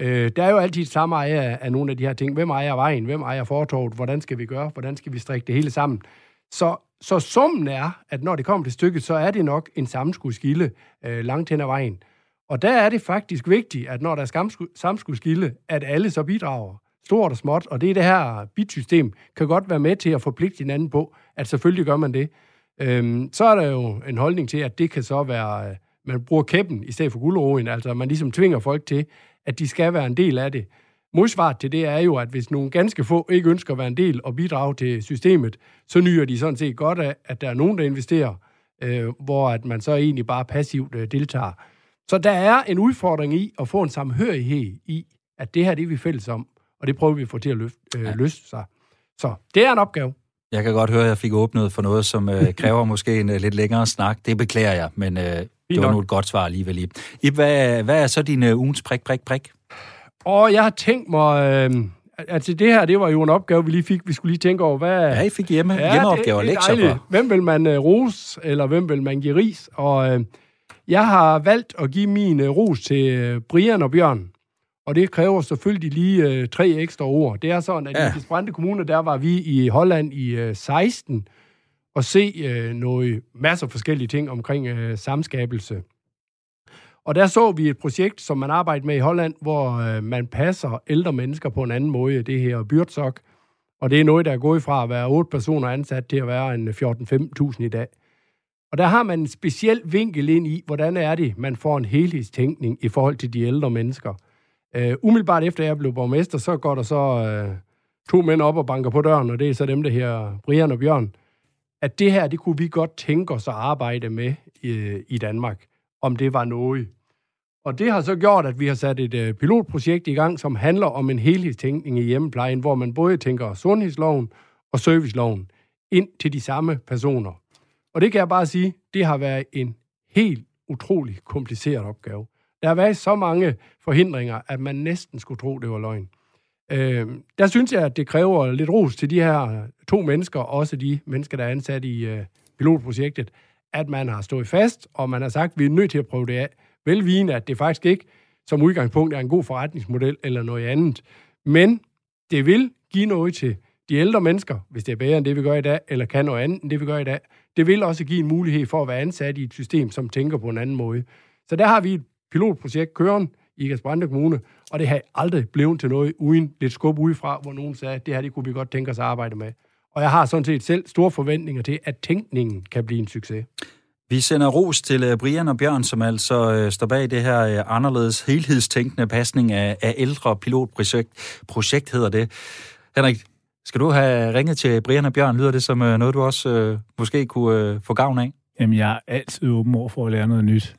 øh, der er jo altid samme ejer af nogle af de her ting. Hvem ejer vejen? Hvem ejer fortorvet? Hvordan skal vi gøre? Hvordan skal vi strikke det hele sammen? Så, så summen er, at når det kommer til stykket, så er det nok en sammenskudskilde øh, langt hen ad vejen. Og der er det faktisk vigtigt, at når der er sammenskudskilde, at alle så bidrager stort og småt, og det er det her bitsystem, kan godt være med til at forpligte hinanden på, at selvfølgelig gør man det. Øhm, så er der jo en holdning til, at det kan så være, øh, man bruger kæppen i stedet for guldroen, altså man ligesom tvinger folk til, at de skal være en del af det. Modsvaret til det er jo, at hvis nogle ganske få ikke ønsker at være en del og bidrage til systemet, så nyder de sådan set godt af, at der er nogen, der investerer, øh, hvor at man så egentlig bare passivt øh, deltager. Så der er en udfordring i at få en samhørighed i, at det her det er vi fælles om og det prøver vi at få til at løfte, øh, ja. løse sig. Så det er en opgave. Jeg kan godt høre, at jeg fik åbnet for noget, som øh, kræver måske en øh, lidt længere snak. Det beklager jeg, men øh, det var nu et godt svar alligevel. I. Ip, hvad, hvad er så din øh, ugens prik, prik, prik? Og jeg har tænkt mig... Øh, altså det her, det var jo en opgave, vi lige fik. Vi skulle lige tænke over, hvad... Ja, I fik hjemme, ja, hjemmeopgaver, lektier for. Hvem vil man øh, rose, eller hvem vil man give ris? Og øh, jeg har valgt at give min øh, ros til øh, Brian og Bjørn og det kræver selvfølgelig lige øh, tre ekstra ord. Det er sådan, at ja. i Desbrande Kommune, der var vi i Holland i øh, 16 og se øh, noget, masser af forskellige ting omkring øh, samskabelse. Og der så vi et projekt, som man arbejder med i Holland, hvor øh, man passer ældre mennesker på en anden måde, det her byrdsok. Og det er noget, der er gået fra at være otte personer ansat til at være en øh, 14-15.000 i dag. Og der har man en speciel vinkel ind i, hvordan er det, man får en helhedstænkning i forhold til de ældre mennesker – Uh, umiddelbart efter jeg blev borgmester, så går der så uh, to mænd op og banker på døren, og det er så dem, der her Brian og Bjørn, at det her, det kunne vi godt tænke os at arbejde med i, i Danmark, om det var noget. Og det har så gjort, at vi har sat et øh, pilotprojekt i gang, som handler om en helhedstænkning i hjemmeplejen, hvor man både tænker sundhedsloven og serviceloven ind til de samme personer. Og det kan jeg bare sige, det har været en helt utrolig kompliceret opgave. Der har været så mange forhindringer, at man næsten skulle tro, det var løgn. Øh, der synes jeg, at det kræver lidt ros til de her to mennesker, også de mennesker, der er ansat i øh, pilotprojektet, at man har stået fast, og man har sagt, at vi er nødt til at prøve det af. Velvigende, at det faktisk ikke som udgangspunkt er en god forretningsmodel eller noget andet. Men det vil give noget til de ældre mennesker, hvis det er bedre end det, vi gør i dag, eller kan noget andet end det, vi gør i dag. Det vil også give en mulighed for at være ansat i et system, som tænker på en anden måde. Så der har vi et pilotprojekt kørende, i Gasbrande Kommune, og det har aldrig blevet til noget uden lidt skub udefra, hvor nogen sagde, at det her det kunne vi godt tænke os at arbejde med. Og jeg har sådan set selv store forventninger til, at tænkningen kan blive en succes. Vi sender ros til øh, Brian og Bjørn, som altså øh, står bag det her øh, anderledes helhedstænkende pasning af, af ældre pilotprojekt. Projekt hedder det. Henrik, skal du have ringet til Brian og Bjørn? Lyder det som noget, du også øh, måske kunne øh, få gavn af? Jamen, jeg er altid åben over for at lære noget nyt.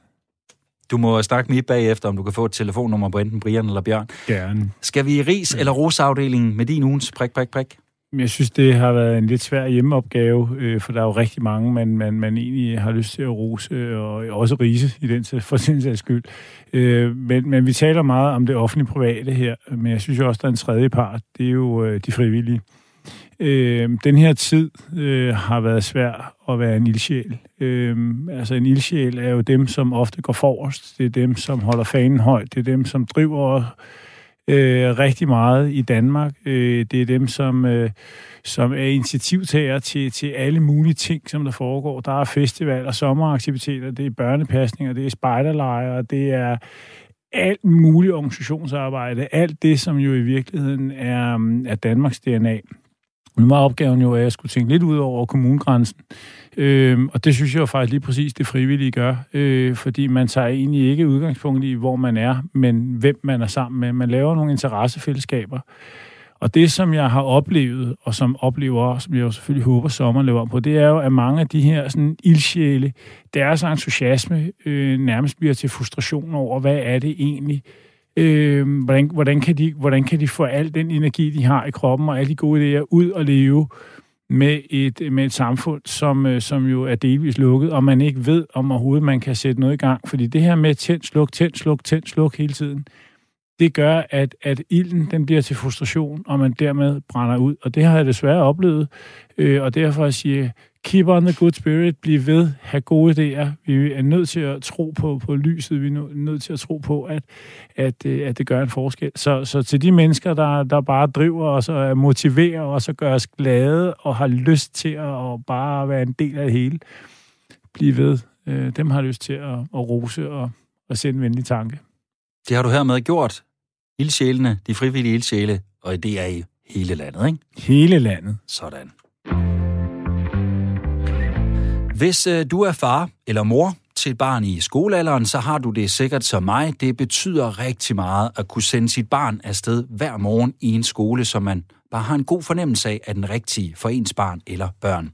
Du må snakke med bagefter, om du kan få et telefonnummer på enten Brian eller Bjørn. Gerne. Skal vi i ris- eller rosafdelingen med din ugens prik, prik, prik? Jeg synes, det har været en lidt svær hjemmeopgave, øh, for der er jo rigtig mange, man, man, man egentlig har lyst til at rose, og også rise i den, for sin sags skyld. Øh, men, men vi taler meget om det offentlige private her, men jeg synes jo også, der er en tredje part, det er jo øh, de frivillige. Øh, den her tid øh, har været svær at være en ildsjæl. Øh, altså en ildsjæl er jo dem, som ofte går forrest. Det er dem, som holder fanen højt. Det er dem, som driver øh, rigtig meget i Danmark. Øh, det er dem, som, øh, som er initiativtager til, til alle mulige ting, som der foregår. Der er festivaler, sommeraktiviteter, det er børnepasninger, det er spejderlejre, det er alt muligt organisationsarbejde. Alt det, som jo i virkeligheden er, er Danmarks DNA. Nu var opgaven jo, at jeg skulle tænke lidt ud over kommunegrænsen. Øh, og det synes jeg jo faktisk lige præcis, det frivillige gør. Øh, fordi man tager egentlig ikke udgangspunkt i, hvor man er, men hvem man er sammen med. Man laver nogle interessefællesskaber. Og det, som jeg har oplevet, og som oplever, som jeg jo selvfølgelig håber, sommer lever på, det er jo, at mange af de her sådan, ildsjæle, deres entusiasme øh, nærmest bliver til frustration over, hvad er det egentlig, Øh, hvordan, hvordan, kan de, hvordan kan de få al den energi, de har i kroppen, og alle de gode idéer ud og leve med et, med et samfund, som, øh, som jo er delvis lukket, og man ikke ved, om overhovedet man kan sætte noget i gang. Fordi det her med tænd, sluk, tænd, sluk, tænd, sluk hele tiden, det gør, at, at ilden den bliver til frustration, og man dermed brænder ud. Og det har jeg desværre oplevet, øh, og derfor siger jeg, keep on the good spirit, bliv ved, have gode idéer. Vi er nødt til at tro på, på lyset, vi er nødt til at tro på, at, at, øh, at det gør en forskel. Så, så til de mennesker, der, der bare driver os og motiverer os og gør os glade og har lyst til at og bare være en del af det hele, bliv ved. Øh, dem har lyst til at, at rose og, og sende en venlig tanke. Det har du hermed gjort. Ildsjælene, de frivillige ildsjæle, og det er i hele landet, ikke? Hele landet. Sådan. Hvis øh, du er far eller mor til et barn i skolealderen, så har du det sikkert som mig. Det betyder rigtig meget at kunne sende sit barn afsted hver morgen i en skole, som man bare har en god fornemmelse af, er den rigtige for ens barn eller børn.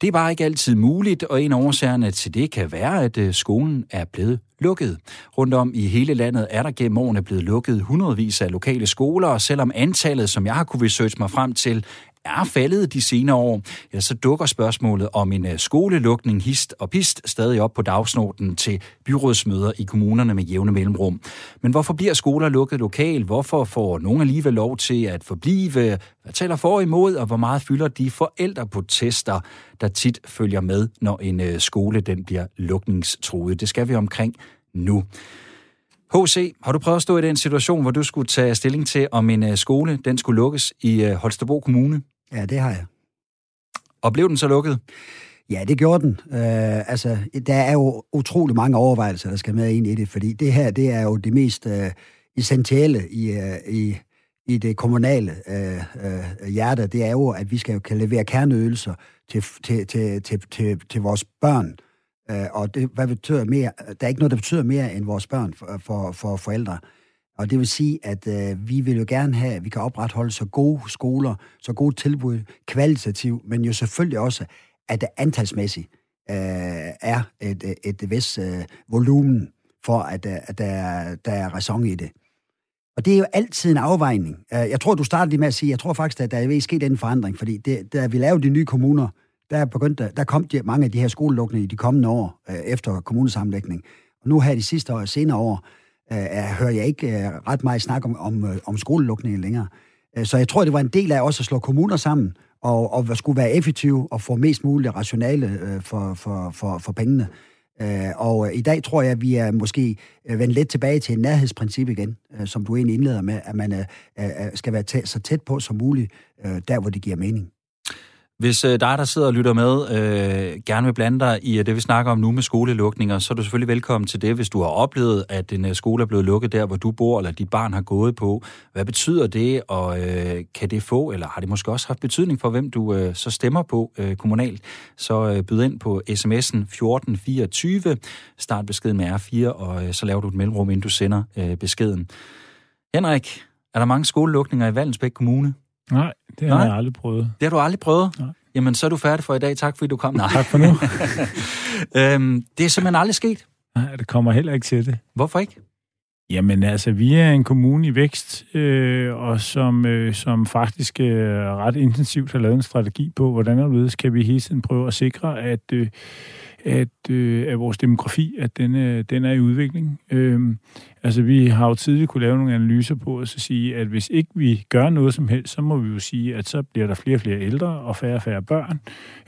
Det er bare ikke altid muligt, og en af årsagerne til det kan være, at øh, skolen er blevet lukket. Rundt om i hele landet er der gennem årene blevet lukket hundredvis af lokale skoler, og selvom antallet, som jeg har kunne researche mig frem til, er faldet de senere år, ja, så dukker spørgsmålet om en øh, skolelukning hist og pist stadig op på dagsnorden til byrådsmøder i kommunerne med jævne mellemrum. Men hvorfor bliver skoler lukket lokalt? Hvorfor får nogen alligevel lov til at forblive? Hvad taler for imod, og hvor meget fylder de forældreprotester, der tit følger med, når en øh, skole den bliver lukningstruet? Det skal vi omkring nu. H.C., har du prøvet at stå i den situation, hvor du skulle tage stilling til, om en øh, skole den skulle lukkes i Holstebro Kommune? Ja, det har jeg. Og blev den så lukket? Ja, det gjorde den. Øh, altså, der er jo utrolig mange overvejelser, der skal med ind i det, fordi det her, det er jo det mest øh, essentielle i, øh, i, i det kommunale øh, øh, hjerte. Det er jo, at vi skal jo kan levere kerneydelser til, til, til, til, til, til vores børn. Øh, og det, hvad betyder mere? Der er ikke noget, der betyder mere end vores børn for, for, for forældre. Øh, og det vil sige, at øh, vi vil jo gerne have, at vi kan opretholde så gode skoler, så gode tilbud, kvalitativt, men jo selvfølgelig også, at det antalsmæssigt øh, er et, et, et vis øh, volumen for, at, øh, at der, der er ræson i det. Og det er jo altid en afvejning. Øh, jeg tror, du startede lige med at sige, jeg tror faktisk, at der er sket en forandring, fordi det, da vi lavede de nye kommuner, der, begyndte, der kom de, mange af de her skolelukninger i de kommende år øh, efter kommunesammenlægning. Og nu her de sidste år, senere år, Øh, øh, hører jeg ikke øh, ret meget snak om, om, øh, om skolelukningen længere. Øh, så jeg tror, det var en del af også at slå kommuner sammen, og, og skulle være effektiv og få mest muligt rationale øh, for, for, for, for pengene. Øh, og øh, i dag tror jeg, at vi er måske vendt lidt tilbage til en nærhedsprincip igen, som du egentlig indleder med, at man skal være tæ- så tæt på som muligt, der hvor det giver mening. Hvis øh, dig, der sidder og lytter med, øh, gerne vil blande dig i øh, det, vi snakker om nu med skolelukninger, så er du selvfølgelig velkommen til det, hvis du har oplevet, at en øh, skole er blevet lukket der, hvor du bor, eller dit barn har gået på. Hvad betyder det, og øh, kan det få, eller har det måske også haft betydning for, hvem du øh, så stemmer på øh, kommunalt? Så øh, byd ind på sms'en 1424, start beskeden med R4, og øh, så laver du et mellemrum, inden du sender øh, beskeden. Henrik, er der mange skolelukninger i Vallensbæk Kommune? Nej, det har Nej. jeg aldrig prøvet. Det har du aldrig prøvet? Nej. Jamen, så er du færdig for i dag. Tak, fordi du kom. Nej. Tak for nu. øhm, det er simpelthen aldrig sket. Nej, det kommer heller ikke til det. Hvorfor ikke? Jamen altså, vi er en kommune i vækst, øh, og som, øh, som faktisk øh, ret intensivt har lavet en strategi på, hvordan og kan vi hele tiden prøve at sikre, at, øh, at, øh, at vores demografi, at den, øh, den er i udvikling. Øh, Altså, vi har jo tidligt kunne lave nogle analyser på at sige, at hvis ikke vi gør noget som helst, så må vi jo sige, at så bliver der flere og flere ældre og færre og færre børn.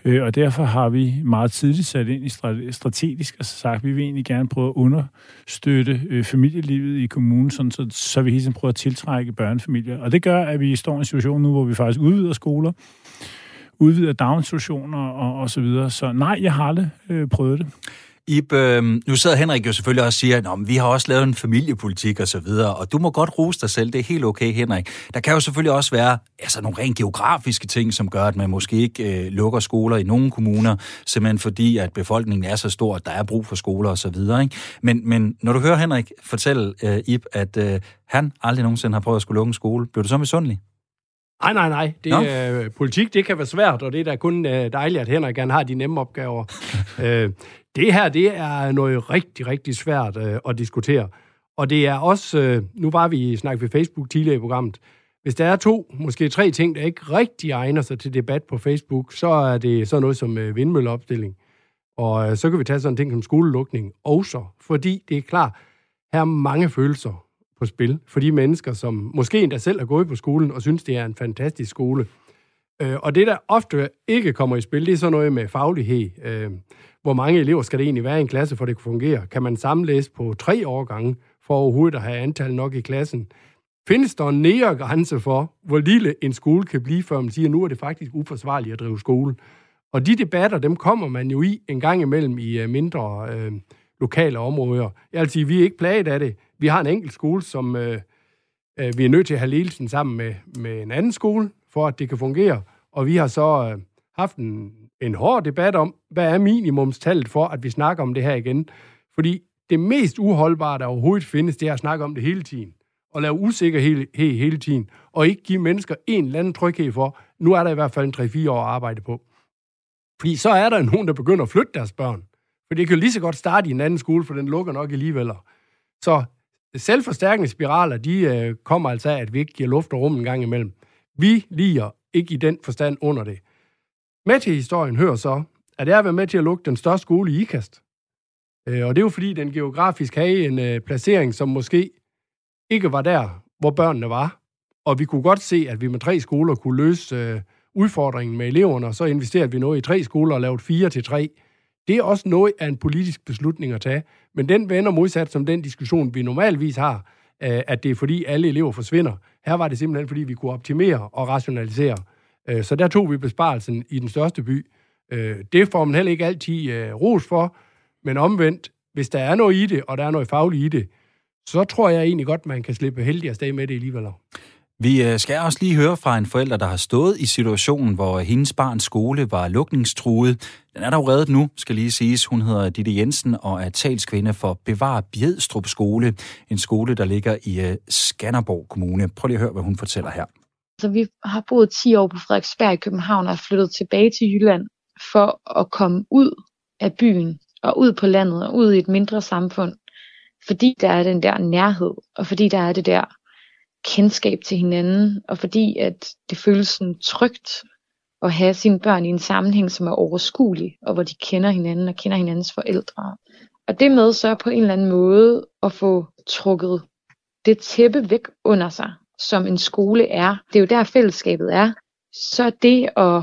Øh, og derfor har vi meget tidligt sat ind i strategisk og sagt, at vi vil egentlig gerne prøve at understøtte øh, familielivet i kommunen, sådan, så, så vi hele tiden prøver at tiltrække børnefamilier. Og det gør, at vi står i en situation nu, hvor vi faktisk udvider skoler, udvider daginstitutioner og, og så videre. Så nej, jeg har aldrig øh, prøvet det. Ib, øh, nu sidder Henrik jo selvfølgelig også og siger, at vi har også lavet en familiepolitik og så videre, og du må godt rose dig selv, det er helt okay, Henrik. Der kan jo selvfølgelig også være altså, nogle rent geografiske ting, som gør, at man måske ikke øh, lukker skoler i nogle kommuner, simpelthen fordi, at befolkningen er så stor, at der er brug for skoler og så videre. Ikke? Men, men når du hører Henrik fortælle, øh, Ib, at øh, han aldrig nogensinde har prøvet at skulle lukke en skole, bliver du så misundelig? Nej, nej, nej. Det, øh, politik, det kan være svært, og det er da kun øh, dejligt, at Henrik gerne har de nemme opgaver. øh, det her, det er noget rigtig, rigtig svært øh, at diskutere. Og det er også, øh, nu var vi snakket ved Facebook tidligere i programmet, hvis der er to, måske tre ting, der ikke rigtig egner sig til debat på Facebook, så er det sådan noget som øh, vindmølleopstilling. Og øh, så kan vi tage sådan en ting som skolelukning også, fordi det er klart, her er mange følelser på spil for de mennesker, som måske endda selv er gået på skolen og synes, det er en fantastisk skole. Øh, og det, der ofte ikke kommer i spil, det er sådan noget med faglighed. Øh, hvor mange elever skal det egentlig være i en klasse, for det kan fungere? Kan man sammenlæse på tre årgange for overhovedet at have antal nok i klassen? Findes der en nære grænse for, hvor lille en skole kan blive, før man siger, at nu er det faktisk uforsvarligt at drive skole? Og de debatter, dem kommer man jo i en gang imellem i øh, mindre øh, lokale områder. Jeg vil sige, vi er ikke plaget af det. Vi har en enkelt skole, som øh, øh, vi er nødt til at have ledelsen sammen med, med en anden skole, for at det kan fungere. Og vi har så øh, haft en, en hård debat om, hvad er minimumstallet for, at vi snakker om det her igen. Fordi det mest uholdbare, der overhovedet findes, det er at snakke om det hele tiden. Og lave usikkerhed hele, hele tiden. Og ikke give mennesker en eller anden tryghed for, nu er der i hvert fald en 3-4 år at arbejde på. Fordi så er der nogen, der begynder at flytte deres børn. For det kan jo lige så godt starte i en anden skole, for den lukker nok alligevel. Så selvforstærkende spiraler, de øh, kommer altså af, at vi ikke giver luft og rum en gang imellem. Vi liger ikke i den forstand under det. Med til historien hører så, at jeg har været med til at lukke den største skole i IKAST. Øh, og det er jo fordi, den geografisk havde en øh, placering, som måske ikke var der, hvor børnene var. Og vi kunne godt se, at vi med tre skoler kunne løse øh, udfordringen med eleverne, og så investerede vi noget i tre skoler og lavede fire til tre. Det er også noget af en politisk beslutning at tage, men den vender modsat som den diskussion, vi normalvis har, øh, at det er fordi alle elever forsvinder. Her var det simpelthen, fordi vi kunne optimere og rationalisere. Øh, så der tog vi besparelsen i den største by. Øh, det får man heller ikke altid ros for, men omvendt, hvis der er noget i det, og der er noget fagligt i det, så tror jeg egentlig godt, man kan slippe heldig afsted med det alligevel. Vi øh, skal også lige høre fra en forælder, der har stået i situationen, hvor øh, hendes barns skole var lukningstruet. Den er dog reddet nu, skal lige siges. Hun hedder Ditte Jensen og er talskvinde for Bevar Bjedstrup Skole, en skole, der ligger i øh, Skanderborg Kommune. Prøv lige at høre, hvad hun fortæller her. Så vi har boet 10 år på Frederiksberg i København og er flyttet tilbage til Jylland for at komme ud af byen og ud på landet og ud i et mindre samfund. Fordi der er den der nærhed, og fordi der er det der kendskab til hinanden, og fordi at det føles sådan trygt at have sine børn i en sammenhæng, som er overskuelig, og hvor de kender hinanden og kender hinandens forældre. Og det med så på en eller anden måde at få trukket det tæppe væk under sig, som en skole er, det er jo der fællesskabet er, så det at,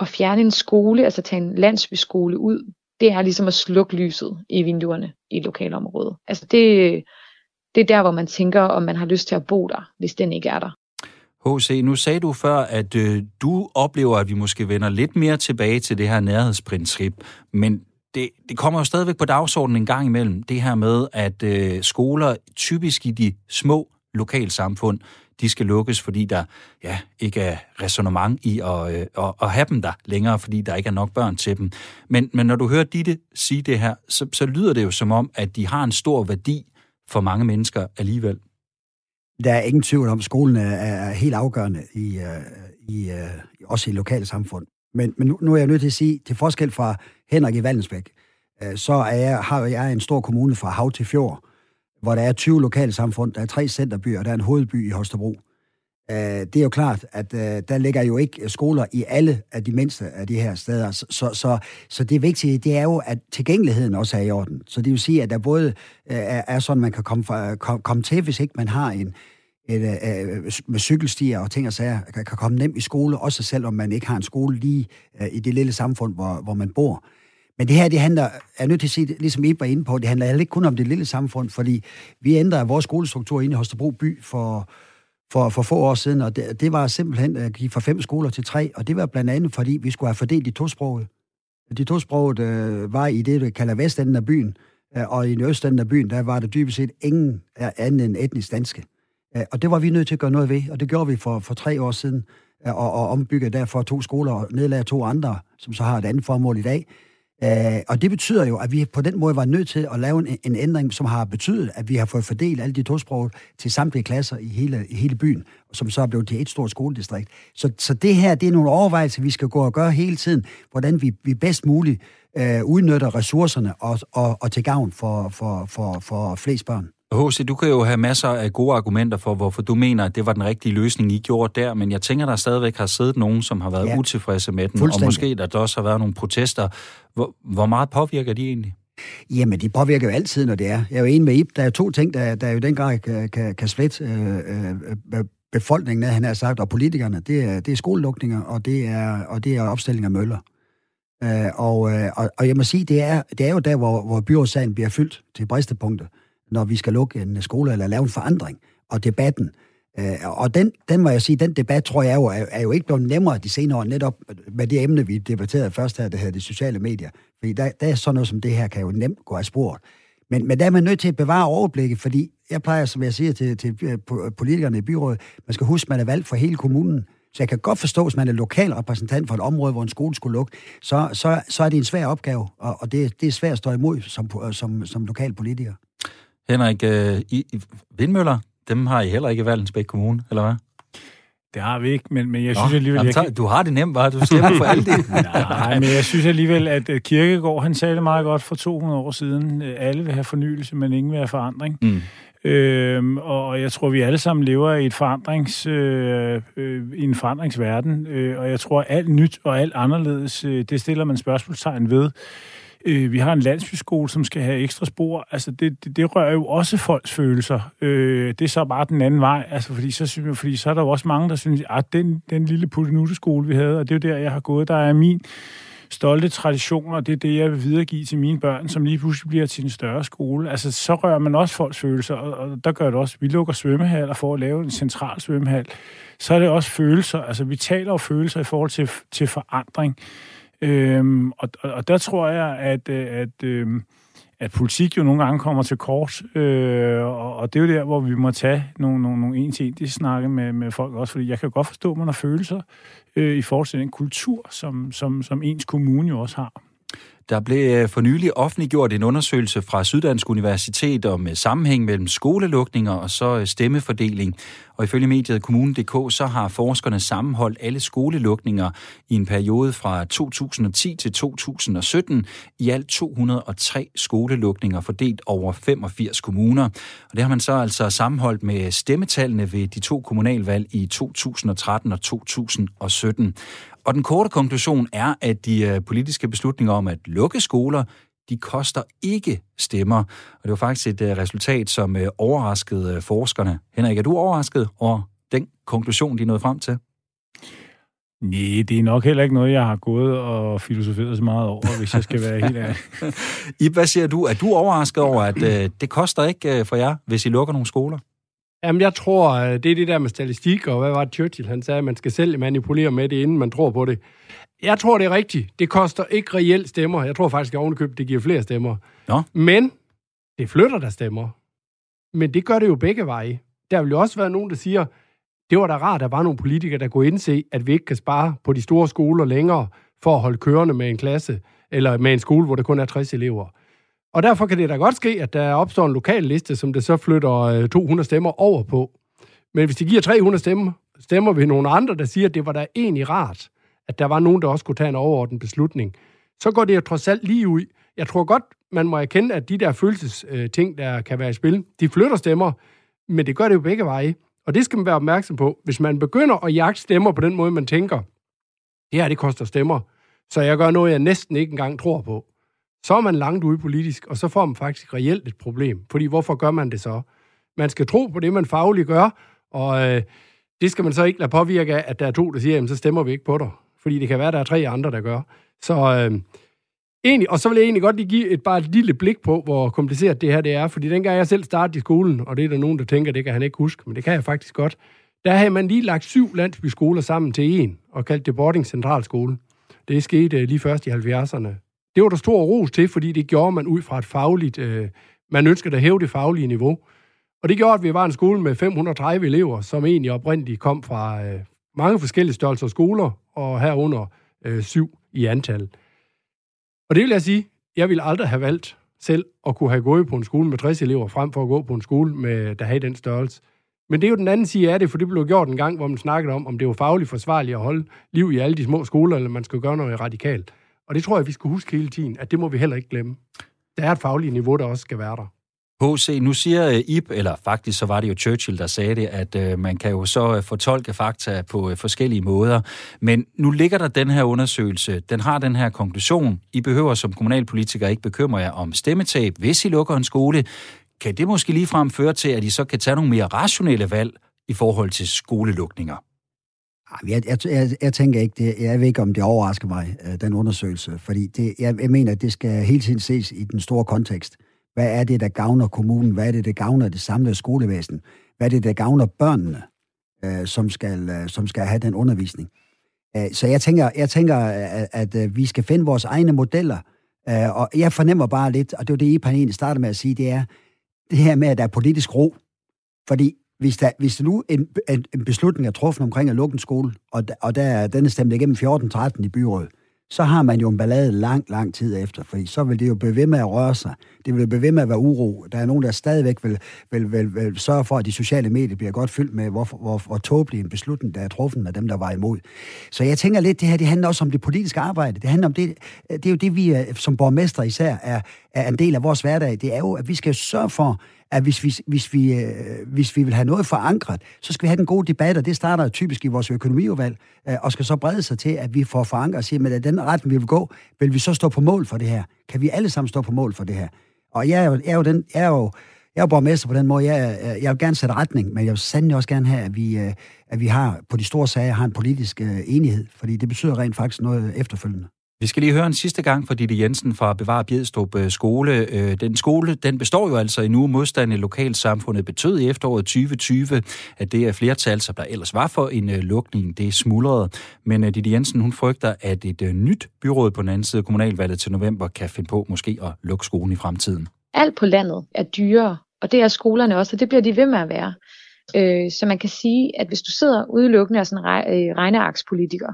at fjerne en skole, altså tage en landsbyskole ud, det er ligesom at slukke lyset i vinduerne i lokalområdet. Altså det, det er der, hvor man tænker, om man har lyst til at bo der, hvis den ikke er der. H.C., nu sagde du før, at øh, du oplever, at vi måske vender lidt mere tilbage til det her nærhedsprincip, men det, det kommer jo stadigvæk på dagsordenen en gang imellem, det her med, at øh, skoler typisk i de små lokalsamfund, de skal lukkes, fordi der ja, ikke er resonemang i at, øh, at, at have dem der længere, fordi der ikke er nok børn til dem. Men, men når du hører Ditte sige det her, så, så lyder det jo som om, at de har en stor værdi for mange mennesker alligevel. Der er ingen tvivl om, at skolen er, helt afgørende, i, øh, i, øh, også i lokale samfund. Men, men nu, nu er jeg nødt til at sige, til forskel fra Henrik i Valdensbæk, øh, så er jeg, har jeg en stor kommune fra hav til fjord, hvor der er 20 lokalsamfund, der er tre centerbyer, og der er en hovedby i Holstebro øh, det er jo klart, at øh, der ligger jo ikke skoler i alle af de mindste af de her steder. Så, så, så, så det vigtige, det er jo, at tilgængeligheden også er i orden. Så det vil sige, at der både øh, er, sådan, man kan komme, fra, kom, komme til, hvis ikke man har en, et, øh, øh, med cykelstier og ting og sager, kan, kan komme nemt i skole, også selvom man ikke har en skole lige øh, i det lille samfund, hvor, hvor man bor. Men det her, det handler, jeg er nødt til at sige, ligesom I var inde på, det handler heller ikke kun om det lille samfund, fordi vi ændrede vores skolestruktur inde i Holstebro by for, for, for få år siden, og det, det var simpelthen at give fra fem skoler til tre, og det var blandt andet, fordi vi skulle have fordelt de tosprogede. De tosprogede øh, var i det, der kalder vestenden af byen, øh, og i østenden af byen, der var der dybest set ingen øh, anden end etnisk danske. Øh, og det var vi nødt til at gøre noget ved, og det gjorde vi for, for tre år siden, øh, og, og ombyggede derfor to skoler og nedlagde to andre, som så har et andet formål i dag. Øh, og det betyder jo, at vi på den måde var nødt til at lave en, en ændring, som har betydet, at vi har fået fordelt alle de tosprog til samtlige klasser i hele, i hele byen, som så er blevet til et stort skoledistrikt. Så, så det her, det er nogle overvejelser, vi skal gå og gøre hele tiden, hvordan vi, vi bedst muligt øh, udnytter ressourcerne og, og, og til gavn for, for, for, for flest børn. H.C., du kan jo have masser af gode argumenter for, hvorfor du mener, at det var den rigtige løsning, I gjorde der, men jeg tænker, der stadigvæk har siddet nogen, som har været ja. utilfredse med den, og måske der også har været nogle protester. Hvor, hvor meget påvirker de egentlig? Jamen, de påvirker jo altid, når det er. Jeg er jo enig med Ip. Der er to ting, der, der jo den grad kan, kan, kan splitte øh, øh, befolkningen, han har sagt, og politikerne. Det er, det er skolelukninger, og det er, og det er opstilling af møller. Øh, og, øh, og, og jeg må sige, det er, det er jo der, hvor, hvor byrådssagen bliver fyldt til bristepunkter, når vi skal lukke en skole eller lave en forandring. Og debatten, Øh, og den, den må jeg sige, den debat, tror jeg jo, er, er jo ikke blevet nemmere de senere år, netop med det emne, vi debatterede først her, det her, de sociale medier. Fordi der, der er sådan noget som det her, kan jo nemt gå af sporet. Men, men der er man nødt til at bevare overblikket, fordi jeg plejer, som jeg siger til, til øh, øh, politikerne i byrådet, man skal huske, at man er valgt for hele kommunen. Så jeg kan godt forstå, hvis man er lokal repræsentant for et område, hvor en skole skulle lukke, så, så, så er det en svær opgave, og, og det, det er svært at stå imod som, øh, som, som lokal politiker. Henrik, øh, i, vindmøller, dem har I heller ikke i Valdensbæk Kommune, eller hvad? Det har vi ikke, men, men jeg Nå, synes alligevel... Jamen, jeg kan... Du har det nemt, bare. Du slipper for alt det. Nej, men jeg synes alligevel, at Kirkegaard, han sagde det meget godt for 200 år siden. Alle vil have fornyelse, men ingen vil have forandring. Mm. Øhm, og jeg tror, vi alle sammen lever i, et forandrings, øh, øh, i en forandringsverden. Øh, og jeg tror, at alt nyt og alt anderledes, øh, det stiller man spørgsmålstegn ved. Øh, vi har en landsbyskole, som skal have ekstra spor. Altså, det, det, det rører jo også folks følelser. Øh, det er så bare den anden vej. Altså, fordi så, synes jeg, fordi så er der jo også mange, der synes, at den, den lille puttenutteskole, vi havde, og det er jo der, jeg har gået, der er min stolte tradition, og det er det, jeg vil videregive til mine børn, som lige pludselig bliver til en større skole. Altså, så rører man også folks følelser, og, og der gør det også. Vi lukker svømmehaller for at lave en central svømmehal. Så er det også følelser. Altså, vi taler om følelser i forhold til, til forandring. Øhm, og, og der tror jeg, at, øh, at, øh, at politik jo nogle gange kommer til kort, øh, og, og det er jo der, hvor vi må tage nogle, nogle, nogle en-til-en snakke med, med folk også, fordi jeg kan godt forstå, at man har følelser øh, i forhold til den kultur, som, som, som ens kommune jo også har. Der blev øh, for nylig offentliggjort en undersøgelse fra Syddansk Universitet om øh, sammenhæng mellem skolelukninger og så øh, stemmefordeling. Og ifølge mediet Kommunen.dk, så har forskerne sammenholdt alle skolelukninger i en periode fra 2010 til 2017. I alt 203 skolelukninger fordelt over 85 kommuner. Og det har man så altså sammenholdt med stemmetallene ved de to kommunalvalg i 2013 og 2017. Og den korte konklusion er, at de øh, politiske beslutninger om at lukke skoler, de koster ikke stemmer. Og det var faktisk et øh, resultat, som øh, overraskede forskerne. Henrik, er du overrasket over den konklusion, de nåede frem til? Nej, det er nok heller ikke noget, jeg har gået og filosoferet så meget over, hvis jeg skal være helt ærlig. I, hvad siger du? Er du overrasket over, at øh, det koster ikke for jer, hvis I lukker nogle skoler? Jamen, jeg tror, øh, det er det der med statistik, og hvad var det Churchill, han sagde, at man skal selv manipulere med det, inden man tror på det. Jeg tror, det er rigtigt. Det koster ikke reelt stemmer. Jeg tror faktisk, at ovenikøbet, det giver flere stemmer. Nå. Men det flytter der stemmer. Men det gør det jo begge veje. Der vil jo også være nogen, der siger, det var da rart, at der var nogle politikere, der kunne indse, at vi ikke kan spare på de store skoler længere for at holde kørende med en klasse, eller med en skole, hvor der kun er 60 elever. Og derfor kan det da godt ske, at der opstår en lokal liste, som det så flytter øh, 200 stemmer over på. Men hvis de giver 300 stemmer, stemmer vi nogle andre, der siger, at det var da egentlig rart, at der var nogen, der også kunne tage en overordnet beslutning, så går det jo trods alt lige ud. Jeg tror godt, man må erkende, at de der følelsesting, øh, der kan være i spil, de flytter stemmer, men det gør det jo begge veje. Og det skal man være opmærksom på. Hvis man begynder at jagte stemmer på den måde, man tænker, det her, det koster stemmer, så jeg gør noget, jeg næsten ikke engang tror på så er man langt ude politisk, og så får man faktisk reelt et problem. Fordi hvorfor gør man det så? Man skal tro på det, man fagligt gør, og øh, det skal man så ikke lade påvirke af, at der er to, der siger, jamen så stemmer vi ikke på dig. Fordi det kan være, at der er tre andre, der gør. Så øh, egentlig, og så vil jeg egentlig godt lige give et, bare et lille blik på, hvor kompliceret det her det er. Fordi dengang jeg selv startede i skolen, og det er der nogen, der tænker, det kan han ikke huske, men det kan jeg faktisk godt, der havde man lige lagt syv landsbyskoler sammen til en, og kaldt det Boarding Centralskole. Det skete øh, lige først i 70'erne. Det var der stor ros til, fordi det gjorde man ud fra et fagligt... Øh, man ønskede at hæve det faglige niveau. Og det gjorde, at vi var en skole med 530 elever, som egentlig oprindeligt kom fra øh, mange forskellige størrelser skoler, og herunder øh, syv i antal. Og det vil jeg sige, jeg ville aldrig have valgt selv at kunne have gået på en skole med 60 elever, frem for at gå på en skole, med, der havde den størrelse. Men det er jo den anden side af det, for det blev gjort en gang, hvor man snakkede om, om det var fagligt forsvarligt at holde liv i alle de små skoler, eller man skulle gøre noget radikalt. Og det tror jeg, vi skal huske hele tiden, at det må vi heller ikke glemme. Der er et fagligt niveau, der også skal være der. H.C., nu siger øh, Ib, eller faktisk så var det jo Churchill, der sagde det, at øh, man kan jo så øh, fortolke fakta på øh, forskellige måder. Men nu ligger der den her undersøgelse, den har den her konklusion. I behøver som kommunalpolitiker ikke bekymre jer om stemmetab, hvis I lukker en skole. Kan det måske ligefrem føre til, at I så kan tage nogle mere rationelle valg i forhold til skolelukninger? Jeg, jeg, jeg, jeg tænker ikke, det, jeg ved ikke, om det overrasker mig, øh, den undersøgelse, fordi det, jeg, jeg mener, at det skal hele tiden ses i den store kontekst. Hvad er det, der gavner kommunen? Hvad er det, der gavner det samlede skolevæsen? Hvad er det, der gavner børnene, øh, som, skal, øh, som skal have den undervisning? Øh, så jeg tænker, jeg tænker øh, at, at, vi skal finde vores egne modeller, øh, og jeg fornemmer bare lidt, og det var det, I egentlig startede med at sige, det er det her med, at der er politisk ro. Fordi hvis der, hvis der nu en, en, en beslutning er truffet omkring at lukke en skole, og, og der, den er stemt igennem 14-13 i byrådet, så har man jo en ballade lang, lang tid efter, for så vil det jo blive ved med at røre sig. Det vil blive ved med at være uro. Der er nogen, der stadigvæk vil, vil, vil, vil sørge for, at de sociale medier bliver godt fyldt med, hvor, hvor, hvor tåbelig en beslutning, der er truffet af dem, der var imod. Så jeg tænker lidt, det her det handler også om det politiske arbejde. Det handler om det, det er jo det, vi øh, som borgmester især er, er en del af vores hverdag. Det er jo, at vi skal sørge for, at hvis vi, hvis, vi, øh, hvis vi vil have noget forankret, så skal vi have den gode debat, og det starter typisk i vores økonomiudvalg, øh, og skal så brede sig til, at vi får forankret og siger, at den retning, vi vil gå, vil vi så stå på mål for det her? Kan vi alle sammen stå på mål for det her? Og jeg er jo, jeg er jo, den, jeg er jo jeg er borgmester på den måde. Jeg, øh, jeg vil gerne sætte retning, men jeg vil sandelig også gerne have, at vi, øh, at vi har på de store sager har en politisk øh, enighed, fordi det betyder rent faktisk noget efterfølgende. Vi skal lige høre en sidste gang fra Ditte Jensen fra Bevar Bjedstrup øh, Skole. Øh, den skole, den består jo altså endnu. Modstand i lokalsamfundet betød i efteråret 2020, at det er flertal, som der ellers var for en øh, lukning, det smuldrede. Men Ditte Jensen, hun frygter, at et nyt byråd på den anden side af kommunalvalget til november kan finde på måske at lukke skolen i fremtiden. Alt på landet er dyrere, og det er skolerne også, og det bliver de ved med at være. Så man kan sige, at hvis du sidder udelukkende af sådan en regnearkspolitiker,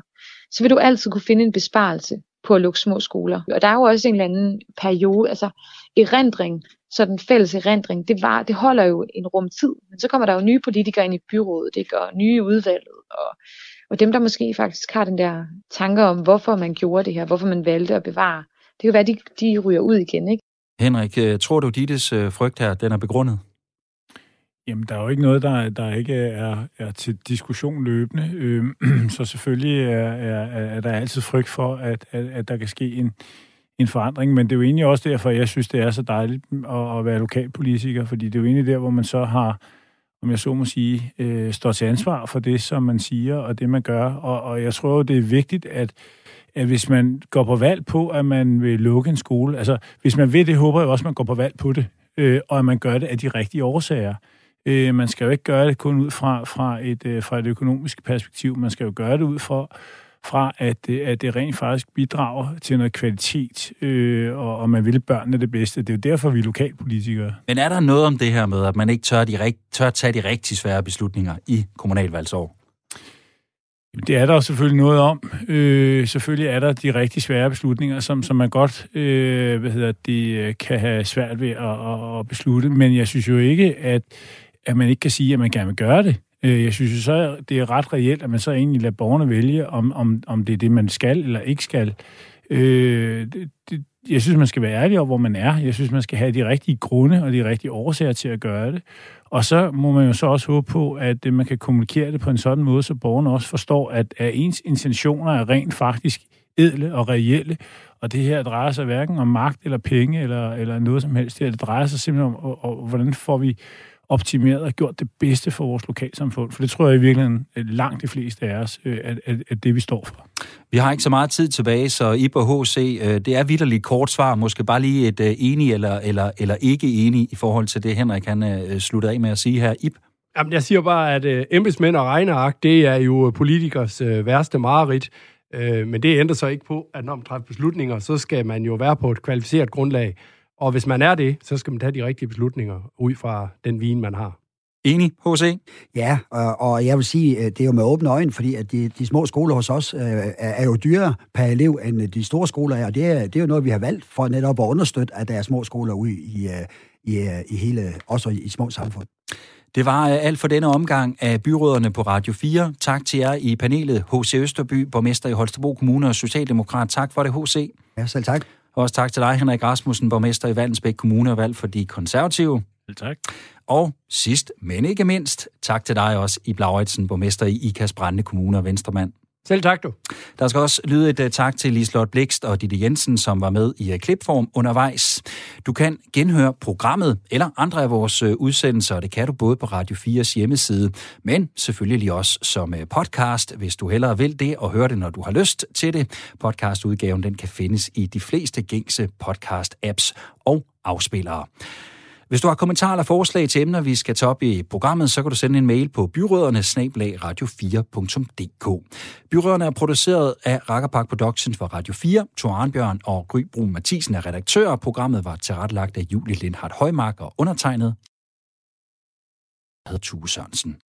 så vil du altid kunne finde en besparelse på at lukke små skoler. Og der er jo også en eller anden periode, altså erindring, så den fælles erindring, det, var, det holder jo en rum tid. Men så kommer der jo nye politikere ind i byrådet, ikke? og nye udvalget, og, og dem, der måske faktisk har den der tanker om, hvorfor man gjorde det her, hvorfor man valgte at bevare, det kan være, de, de ryger ud igen. Ikke? Henrik, øh, tror du, Dittes øh, frygt her, den er begrundet? Jamen, der er jo ikke noget, der, der ikke er, er til diskussion løbende. Øh, så selvfølgelig er, er, er der altid frygt for, at, at, at der kan ske en, en forandring. Men det er jo egentlig også derfor, jeg synes, det er så dejligt at, at være lokalpolitiker, fordi det er jo egentlig der, hvor man så har, om jeg så må sige, øh, står til ansvar for det, som man siger og det, man gør. Og, og jeg tror jo, det er vigtigt, at at hvis man går på valg på, at man vil lukke en skole, altså hvis man vil det, håber jeg også, at man går på valg på det, øh, og at man gør det af de rigtige årsager. Øh, man skal jo ikke gøre det kun ud fra, fra, et, øh, fra et økonomisk perspektiv. Man skal jo gøre det ud for, fra, at, øh, at det rent faktisk bidrager til noget kvalitet, øh, og, og man vil børnene det bedste. Det er jo derfor, vi er lokalpolitikere. Men er der noget om det her med, at man ikke tør, de, tør tage de rigtig svære beslutninger i kommunalvalgsår? Det er der selvfølgelig noget om. Øh, selvfølgelig er der de rigtig svære beslutninger, som, som man godt øh, hvad hedder det, kan have svært ved at, at beslutte. Men jeg synes jo ikke, at at man ikke kan sige, at man gerne vil gøre det. Øh, jeg synes jo så, det er ret reelt, at man så egentlig lader borgerne vælge, om, om, om det er det, man skal eller ikke skal. Øh, det, jeg synes, man skal være ærlig over, hvor man er. Jeg synes, man skal have de rigtige grunde og de rigtige årsager til at gøre det. Og så må man jo så også håbe på, at øh, man kan kommunikere det på en sådan måde, så borgerne også forstår, at, at ens intentioner er rent faktisk edle og reelle. Og det her drejer sig hverken om magt eller penge eller, eller noget som helst. Det drejer sig simpelthen om, og, og, hvordan får vi optimeret og gjort det bedste for vores lokalsamfund. For det tror jeg i virkeligheden langt de fleste af os, øh, at, at, at det vi står for. Vi har ikke så meget tid tilbage, så I på HC, øh, det er vidderligt kort svar. Måske bare lige et øh, enig eller, eller, eller ikke enig i forhold til det, Henrik han sluttede af med at sige her. Ip? Jamen, jeg siger bare, at embedsmænd og regneark, det er jo politikers værste mareridt. Men det ændrer sig ikke på, at når man træffer beslutninger, så skal man jo være på et kvalificeret grundlag. Og hvis man er det, så skal man tage de rigtige beslutninger ud fra den vin, man har. Enig, H.C.? Ja, og, og jeg vil sige, det er jo med åbne øjne, fordi at de, de små skoler hos os øh, er jo dyrere per elev, end de store skoler er, og det er, det er jo noget, vi har valgt for netop at understøtte, at der er små skoler ude i, øh, i, øh, i hele, også i små samfund. Det var alt for denne omgang af byråderne på Radio 4. Tak til jer i panelet, H.C. Østerby, borgmester i Holstebro Kommune og Socialdemokrat. Tak for det, H.C. Ja, selv tak. Og også tak til dig, Henrik Rasmussen, borgmester i Valdensbæk Kommune og valg for de konservative. tak. Og sidst, men ikke mindst, tak til dig også, i Blauritsen, borgmester i Ikas Brændende Kommune og Venstremand. Selv tak, du. Der skal også lyde et uh, tak til Lislot Blikst og Ditte Jensen, som var med i uh, klipform undervejs. Du kan genhøre programmet eller andre af vores uh, udsendelser, og det kan du både på Radio 4's hjemmeside, men selvfølgelig også som podcast, hvis du hellere vil det, og høre det, når du har lyst til det. Podcastudgaven den kan findes i de fleste gængse podcast-apps og afspillere. Hvis du har kommentarer eller forslag til emner, vi skal tage op i programmet, så kan du sende en mail på byråderne radio4.dk. Byråderne er produceret af Rakkerpark Productions for Radio 4. Thor Arnbjørn og Gry Brun Mathisen er redaktører. Programmet var tilrettelagt af Julie Lindhardt Højmark og undertegnet. Jeg hedder Tue Sørensen.